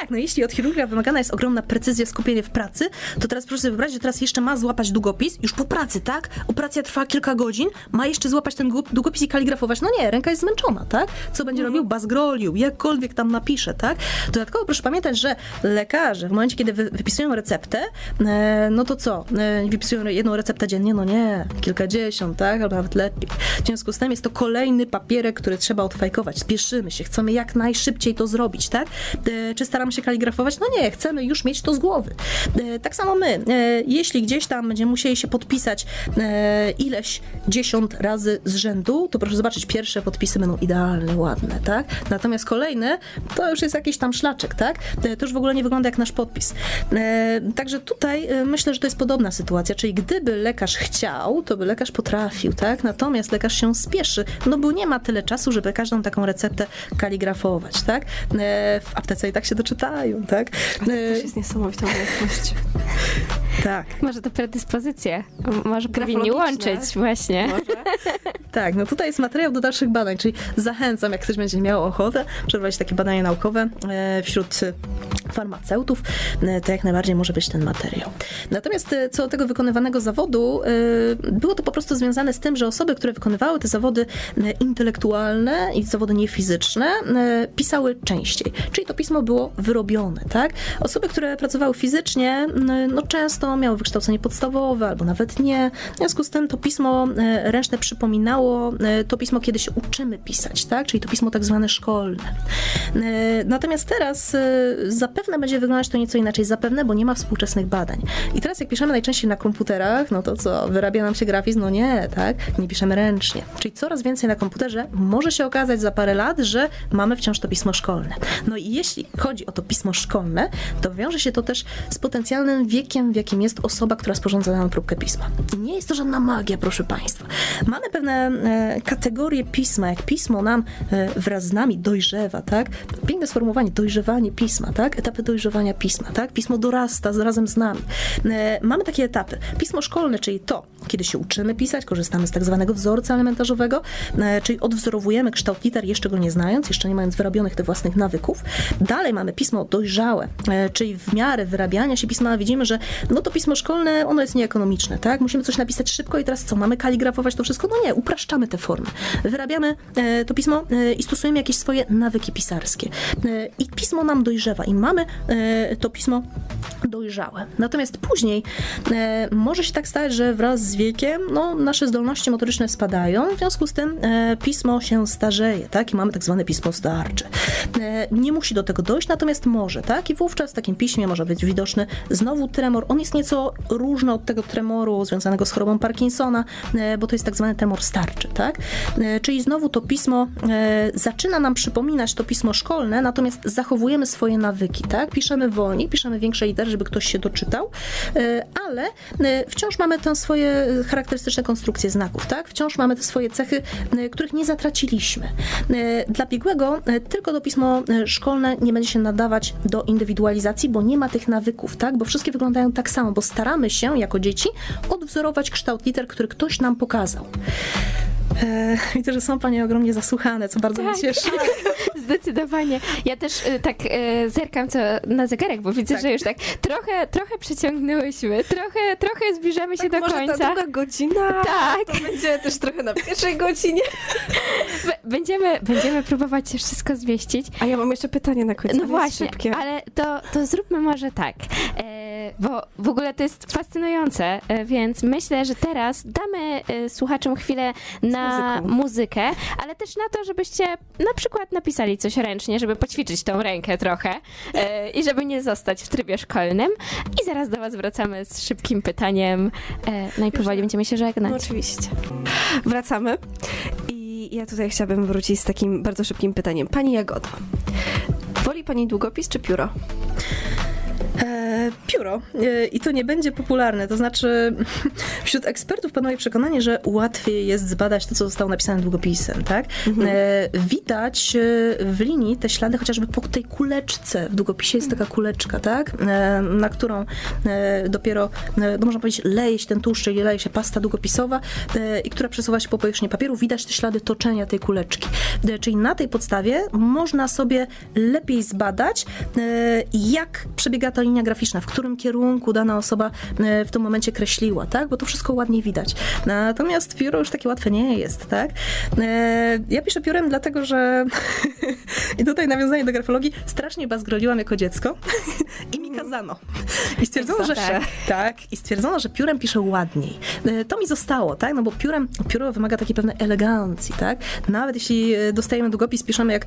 Tak, no jeśli od chirurga wymagana jest ogromna precyzja, skupienie w pracy, to teraz proszę sobie wyobrazić, że teraz jeszcze ma złapać długopis, już po pracy, tak? Operacja trwa kilka godzin, ma jeszcze złapać ten długopis i kaligrafować. No nie, ręka jest zmęczona, tak? Co będzie mhm. robił? Bazgrolił, jakkolwiek tam napisze, tak? Dodatkowo proszę pamiętać, że lekarze w momencie, kiedy wy, wypisują receptę, e, no to co? E, wypisują jedną receptę dziennie? No nie, kilkadziesiąt, tak? Albo nawet lepiej. W związku z tym jest to kolejny papierek, który trzeba odfajkować. Spieszymy się, chcemy jak najszybciej to zrobić, tak? E, czy staramy się kaligrafować? No nie, chcemy już mieć to z głowy. E, tak samo my, e, jeśli gdzieś tam będziemy musieli się podpisać ileś dziesiąt razy z rzędu, to proszę zobaczyć, pierwsze podpisy będą idealne, ładne, tak? Natomiast kolejne, to już jest jakiś tam szlaczek, tak? To już w ogóle nie wygląda jak nasz podpis. Także tutaj myślę, że to jest podobna sytuacja, czyli gdyby lekarz chciał, to by lekarz potrafił, tak? Natomiast lekarz się spieszy, no bo nie ma tyle czasu, żeby każdą taką receptę aptece kaligrafować, tak? W aptece i tak się doczytają, tak? To jest niesamowita umiejętność. Tak. Może to predyspozycje. Może powinni łączyć właśnie. Może? Tak, no tutaj jest materiał do dalszych badań, czyli zachęcam, jak ktoś będzie miał ochotę przeprowadzić takie badania naukowe e, wśród farmaceutów, e, to jak najbardziej może być ten materiał. Natomiast e, co do tego wykonywanego zawodu, było to po prostu związane z tym, że osoby, które wykonywały te zawody intelektualne i zawody niefizyczne, pisały częściej. Czyli to pismo było wyrobione, tak? Osoby, które pracowały fizycznie, no często miały wykształcenie podstawowe albo nawet nie. W związku z tym to pismo ręczne przypominało E, to pismo, kiedy się uczymy pisać, tak? czyli to pismo tak zwane szkolne. E, natomiast teraz e, zapewne będzie wyglądać to nieco inaczej, zapewne, bo nie ma współczesnych badań. I teraz jak piszemy najczęściej na komputerach, no to co, wyrabia nam się grafizm? No nie, tak? Nie piszemy ręcznie. Czyli coraz więcej na komputerze może się okazać za parę lat, że mamy wciąż to pismo szkolne. No i jeśli chodzi o to pismo szkolne, to wiąże się to też z potencjalnym wiekiem, w jakim jest osoba, która sporządza daną próbkę pisma. I nie jest to żadna magia, proszę Państwa. Mamy pewne E, kategorie pisma, jak pismo nam e, wraz z nami dojrzewa, tak? Piękne sformułowanie, dojrzewanie pisma, tak? Etapy dojrzewania pisma, tak? Pismo dorasta razem z nami. E, mamy takie etapy. Pismo szkolne, czyli to, kiedy się uczymy pisać, korzystamy z tak zwanego wzorca elementarzowego, czyli odwzorowujemy kształt liter, jeszcze go nie znając, jeszcze nie mając wyrobionych tych własnych nawyków. Dalej mamy pismo dojrzałe, czyli w miarę wyrabiania się pisma widzimy, że no to pismo szkolne, ono jest nieekonomiczne, tak? Musimy coś napisać szybko i teraz co, mamy kaligrafować to wszystko? No nie, upraszczamy te formy. Wyrabiamy e, to pismo e, i stosujemy jakieś swoje nawyki pisarskie. E, I pismo nam dojrzewa i mamy to pismo dojrzałe. Natomiast później może się tak stać, że wraz z wiekiem no, nasze zdolności motoryczne spadają, w związku z tym pismo się starzeje, tak? I mamy tak zwane pismo starcze. Nie musi do tego dojść, natomiast może, tak? I wówczas w takim piśmie może być widoczny znowu tremor. On jest nieco różny od tego tremoru związanego z chorobą Parkinsona, bo to jest tak zwany tremor starczy tak? E, czyli znowu to pismo e, zaczyna nam przypominać to pismo szkolne, natomiast zachowujemy swoje nawyki, tak? Piszemy wolniej, piszemy większe litery, żeby ktoś się doczytał, e, ale wciąż mamy te swoje charakterystyczne konstrukcje znaków, tak? Wciąż mamy te swoje cechy, których nie zatraciliśmy. Dla biegłego tylko to pismo szkolne nie będzie się nadawać do indywidualizacji, bo nie ma tych nawyków, tak? Bo wszystkie wyglądają tak samo, bo staramy się jako dzieci odwzorować kształt liter, który ktoś nam pokazał. E, widzę, że są Panie ogromnie zasłuchane, co bardzo tak, mnie cieszy. Tak, zdecydowanie. Ja też e, tak e, zerkam co na zegarek, bo widzę, tak. że już tak trochę, trochę przeciągnęłyśmy, trochę, trochę zbliżamy się tak, do może końca. ta druga godzina tak. to będzie też trochę na pierwszej godzinie. Będziemy, będziemy próbować się wszystko zmieścić. A ja mam jeszcze pytanie na końcu. No właśnie, szybkie. ale to, to zróbmy może tak. E, bo w ogóle to jest fascynujące, e, więc myślę, że teraz damy e, słuchaczom chwilę na muzykę, ale też na to, żebyście na przykład napisali coś ręcznie, żeby poćwiczyć tą rękę trochę e, i żeby nie zostać w trybie szkolnym. I zaraz do Was wracamy z szybkim pytaniem. No i powoli będziemy się żegnać. No, oczywiście. Wracamy. I ja tutaj chciałabym wrócić z takim bardzo szybkim pytaniem. Pani Jagoda, woli Pani długopis czy pióro? E, pióro. E, I to nie będzie popularne. To znaczy, wśród ekspertów panuje przekonanie, że łatwiej jest zbadać to, co zostało napisane długopisem, tak? Mhm. E, widać w linii te ślady chociażby po tej kuleczce. W długopisie jest taka kuleczka, tak? Na którą dopiero, no można powiedzieć, leje się ten tłuszcz, czyli leje się pasta długopisowa i która przesuwa się po powierzchni papieru. Widać te ślady toczenia tej kuleczki. Czyli na tej podstawie można sobie lepiej zbadać, jak przebiega ta linia graficzna, w którym kierunku dana osoba e, w tym momencie kreśliła, tak? Bo to wszystko ładnie widać. Natomiast pióro już takie łatwe nie jest, tak? E, ja piszę piórem dlatego, że i tutaj nawiązanie do grafologii, strasznie bazgroliłam jako dziecko i mi kazano. I stwierdzono, że tak. tak, i stwierdzono, że piórem piszę ładniej. E, to mi zostało, tak? No bo piórem, pióro wymaga takiej pewnej elegancji, tak? Nawet jeśli dostajemy długopis, piszemy jak,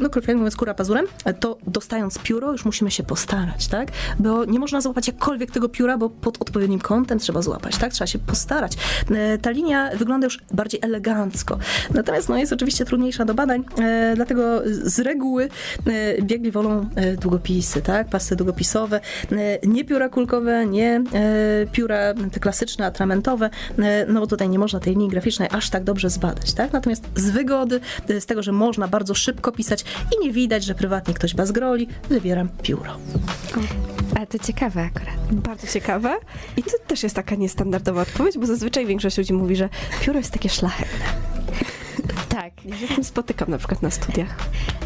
no kolokwialnie mówiąc, kura pazurem, to dostając pióro już musimy się postarać tak? Bo nie można złapać jakkolwiek tego pióra, bo pod odpowiednim kątem trzeba złapać, tak? Trzeba się postarać. E, ta linia wygląda już bardziej elegancko. Natomiast no, jest oczywiście trudniejsza do badań, e, dlatego z reguły e, biegli wolą długopisy, tak? Pasy długopisowe, nie pióra kulkowe, nie pióra te klasyczne, atramentowe, no bo tutaj nie można tej linii graficznej aż tak dobrze zbadać, tak? Natomiast z wygody, z tego, że można bardzo szybko pisać i nie widać, że prywatnie ktoś bazgroli, wybieram pióro. Ale to ciekawe akurat. Bardzo ciekawe. I to też jest taka niestandardowa odpowiedź, bo zazwyczaj większość ludzi mówi, że pióro jest takie szlachetne. Tak. Ja się z tym spotykam na przykład na studiach.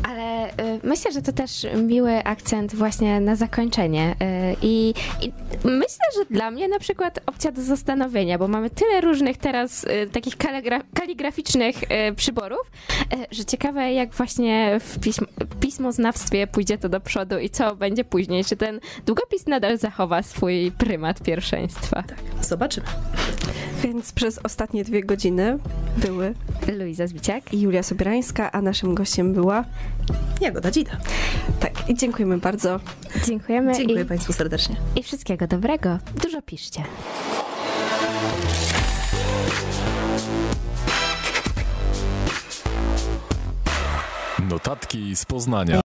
Ale y, myślę, że to też miły akcent właśnie na zakończenie. Y, i, I myślę, że dla mnie na przykład opcja do zastanowienia, bo mamy tyle różnych teraz y, takich kaligra- kaligraficznych y, przyborów, y, że ciekawe jak właśnie w pism- pismoznawstwie pójdzie to do przodu i co będzie później. Czy ten długopis nadal zachowa swój prymat pierwszeństwa? Zobaczymy. Więc przez ostatnie dwie godziny były Luiza Zbiciak. i Julia Sobierańska, a naszym gościem była... Jagoda Dzida. Tak, i dziękujemy bardzo. Dziękujemy Dziękuję Państwu serdecznie. i, i wszystkiego dobrego. Dużo piszcie. Notatki z Poznania.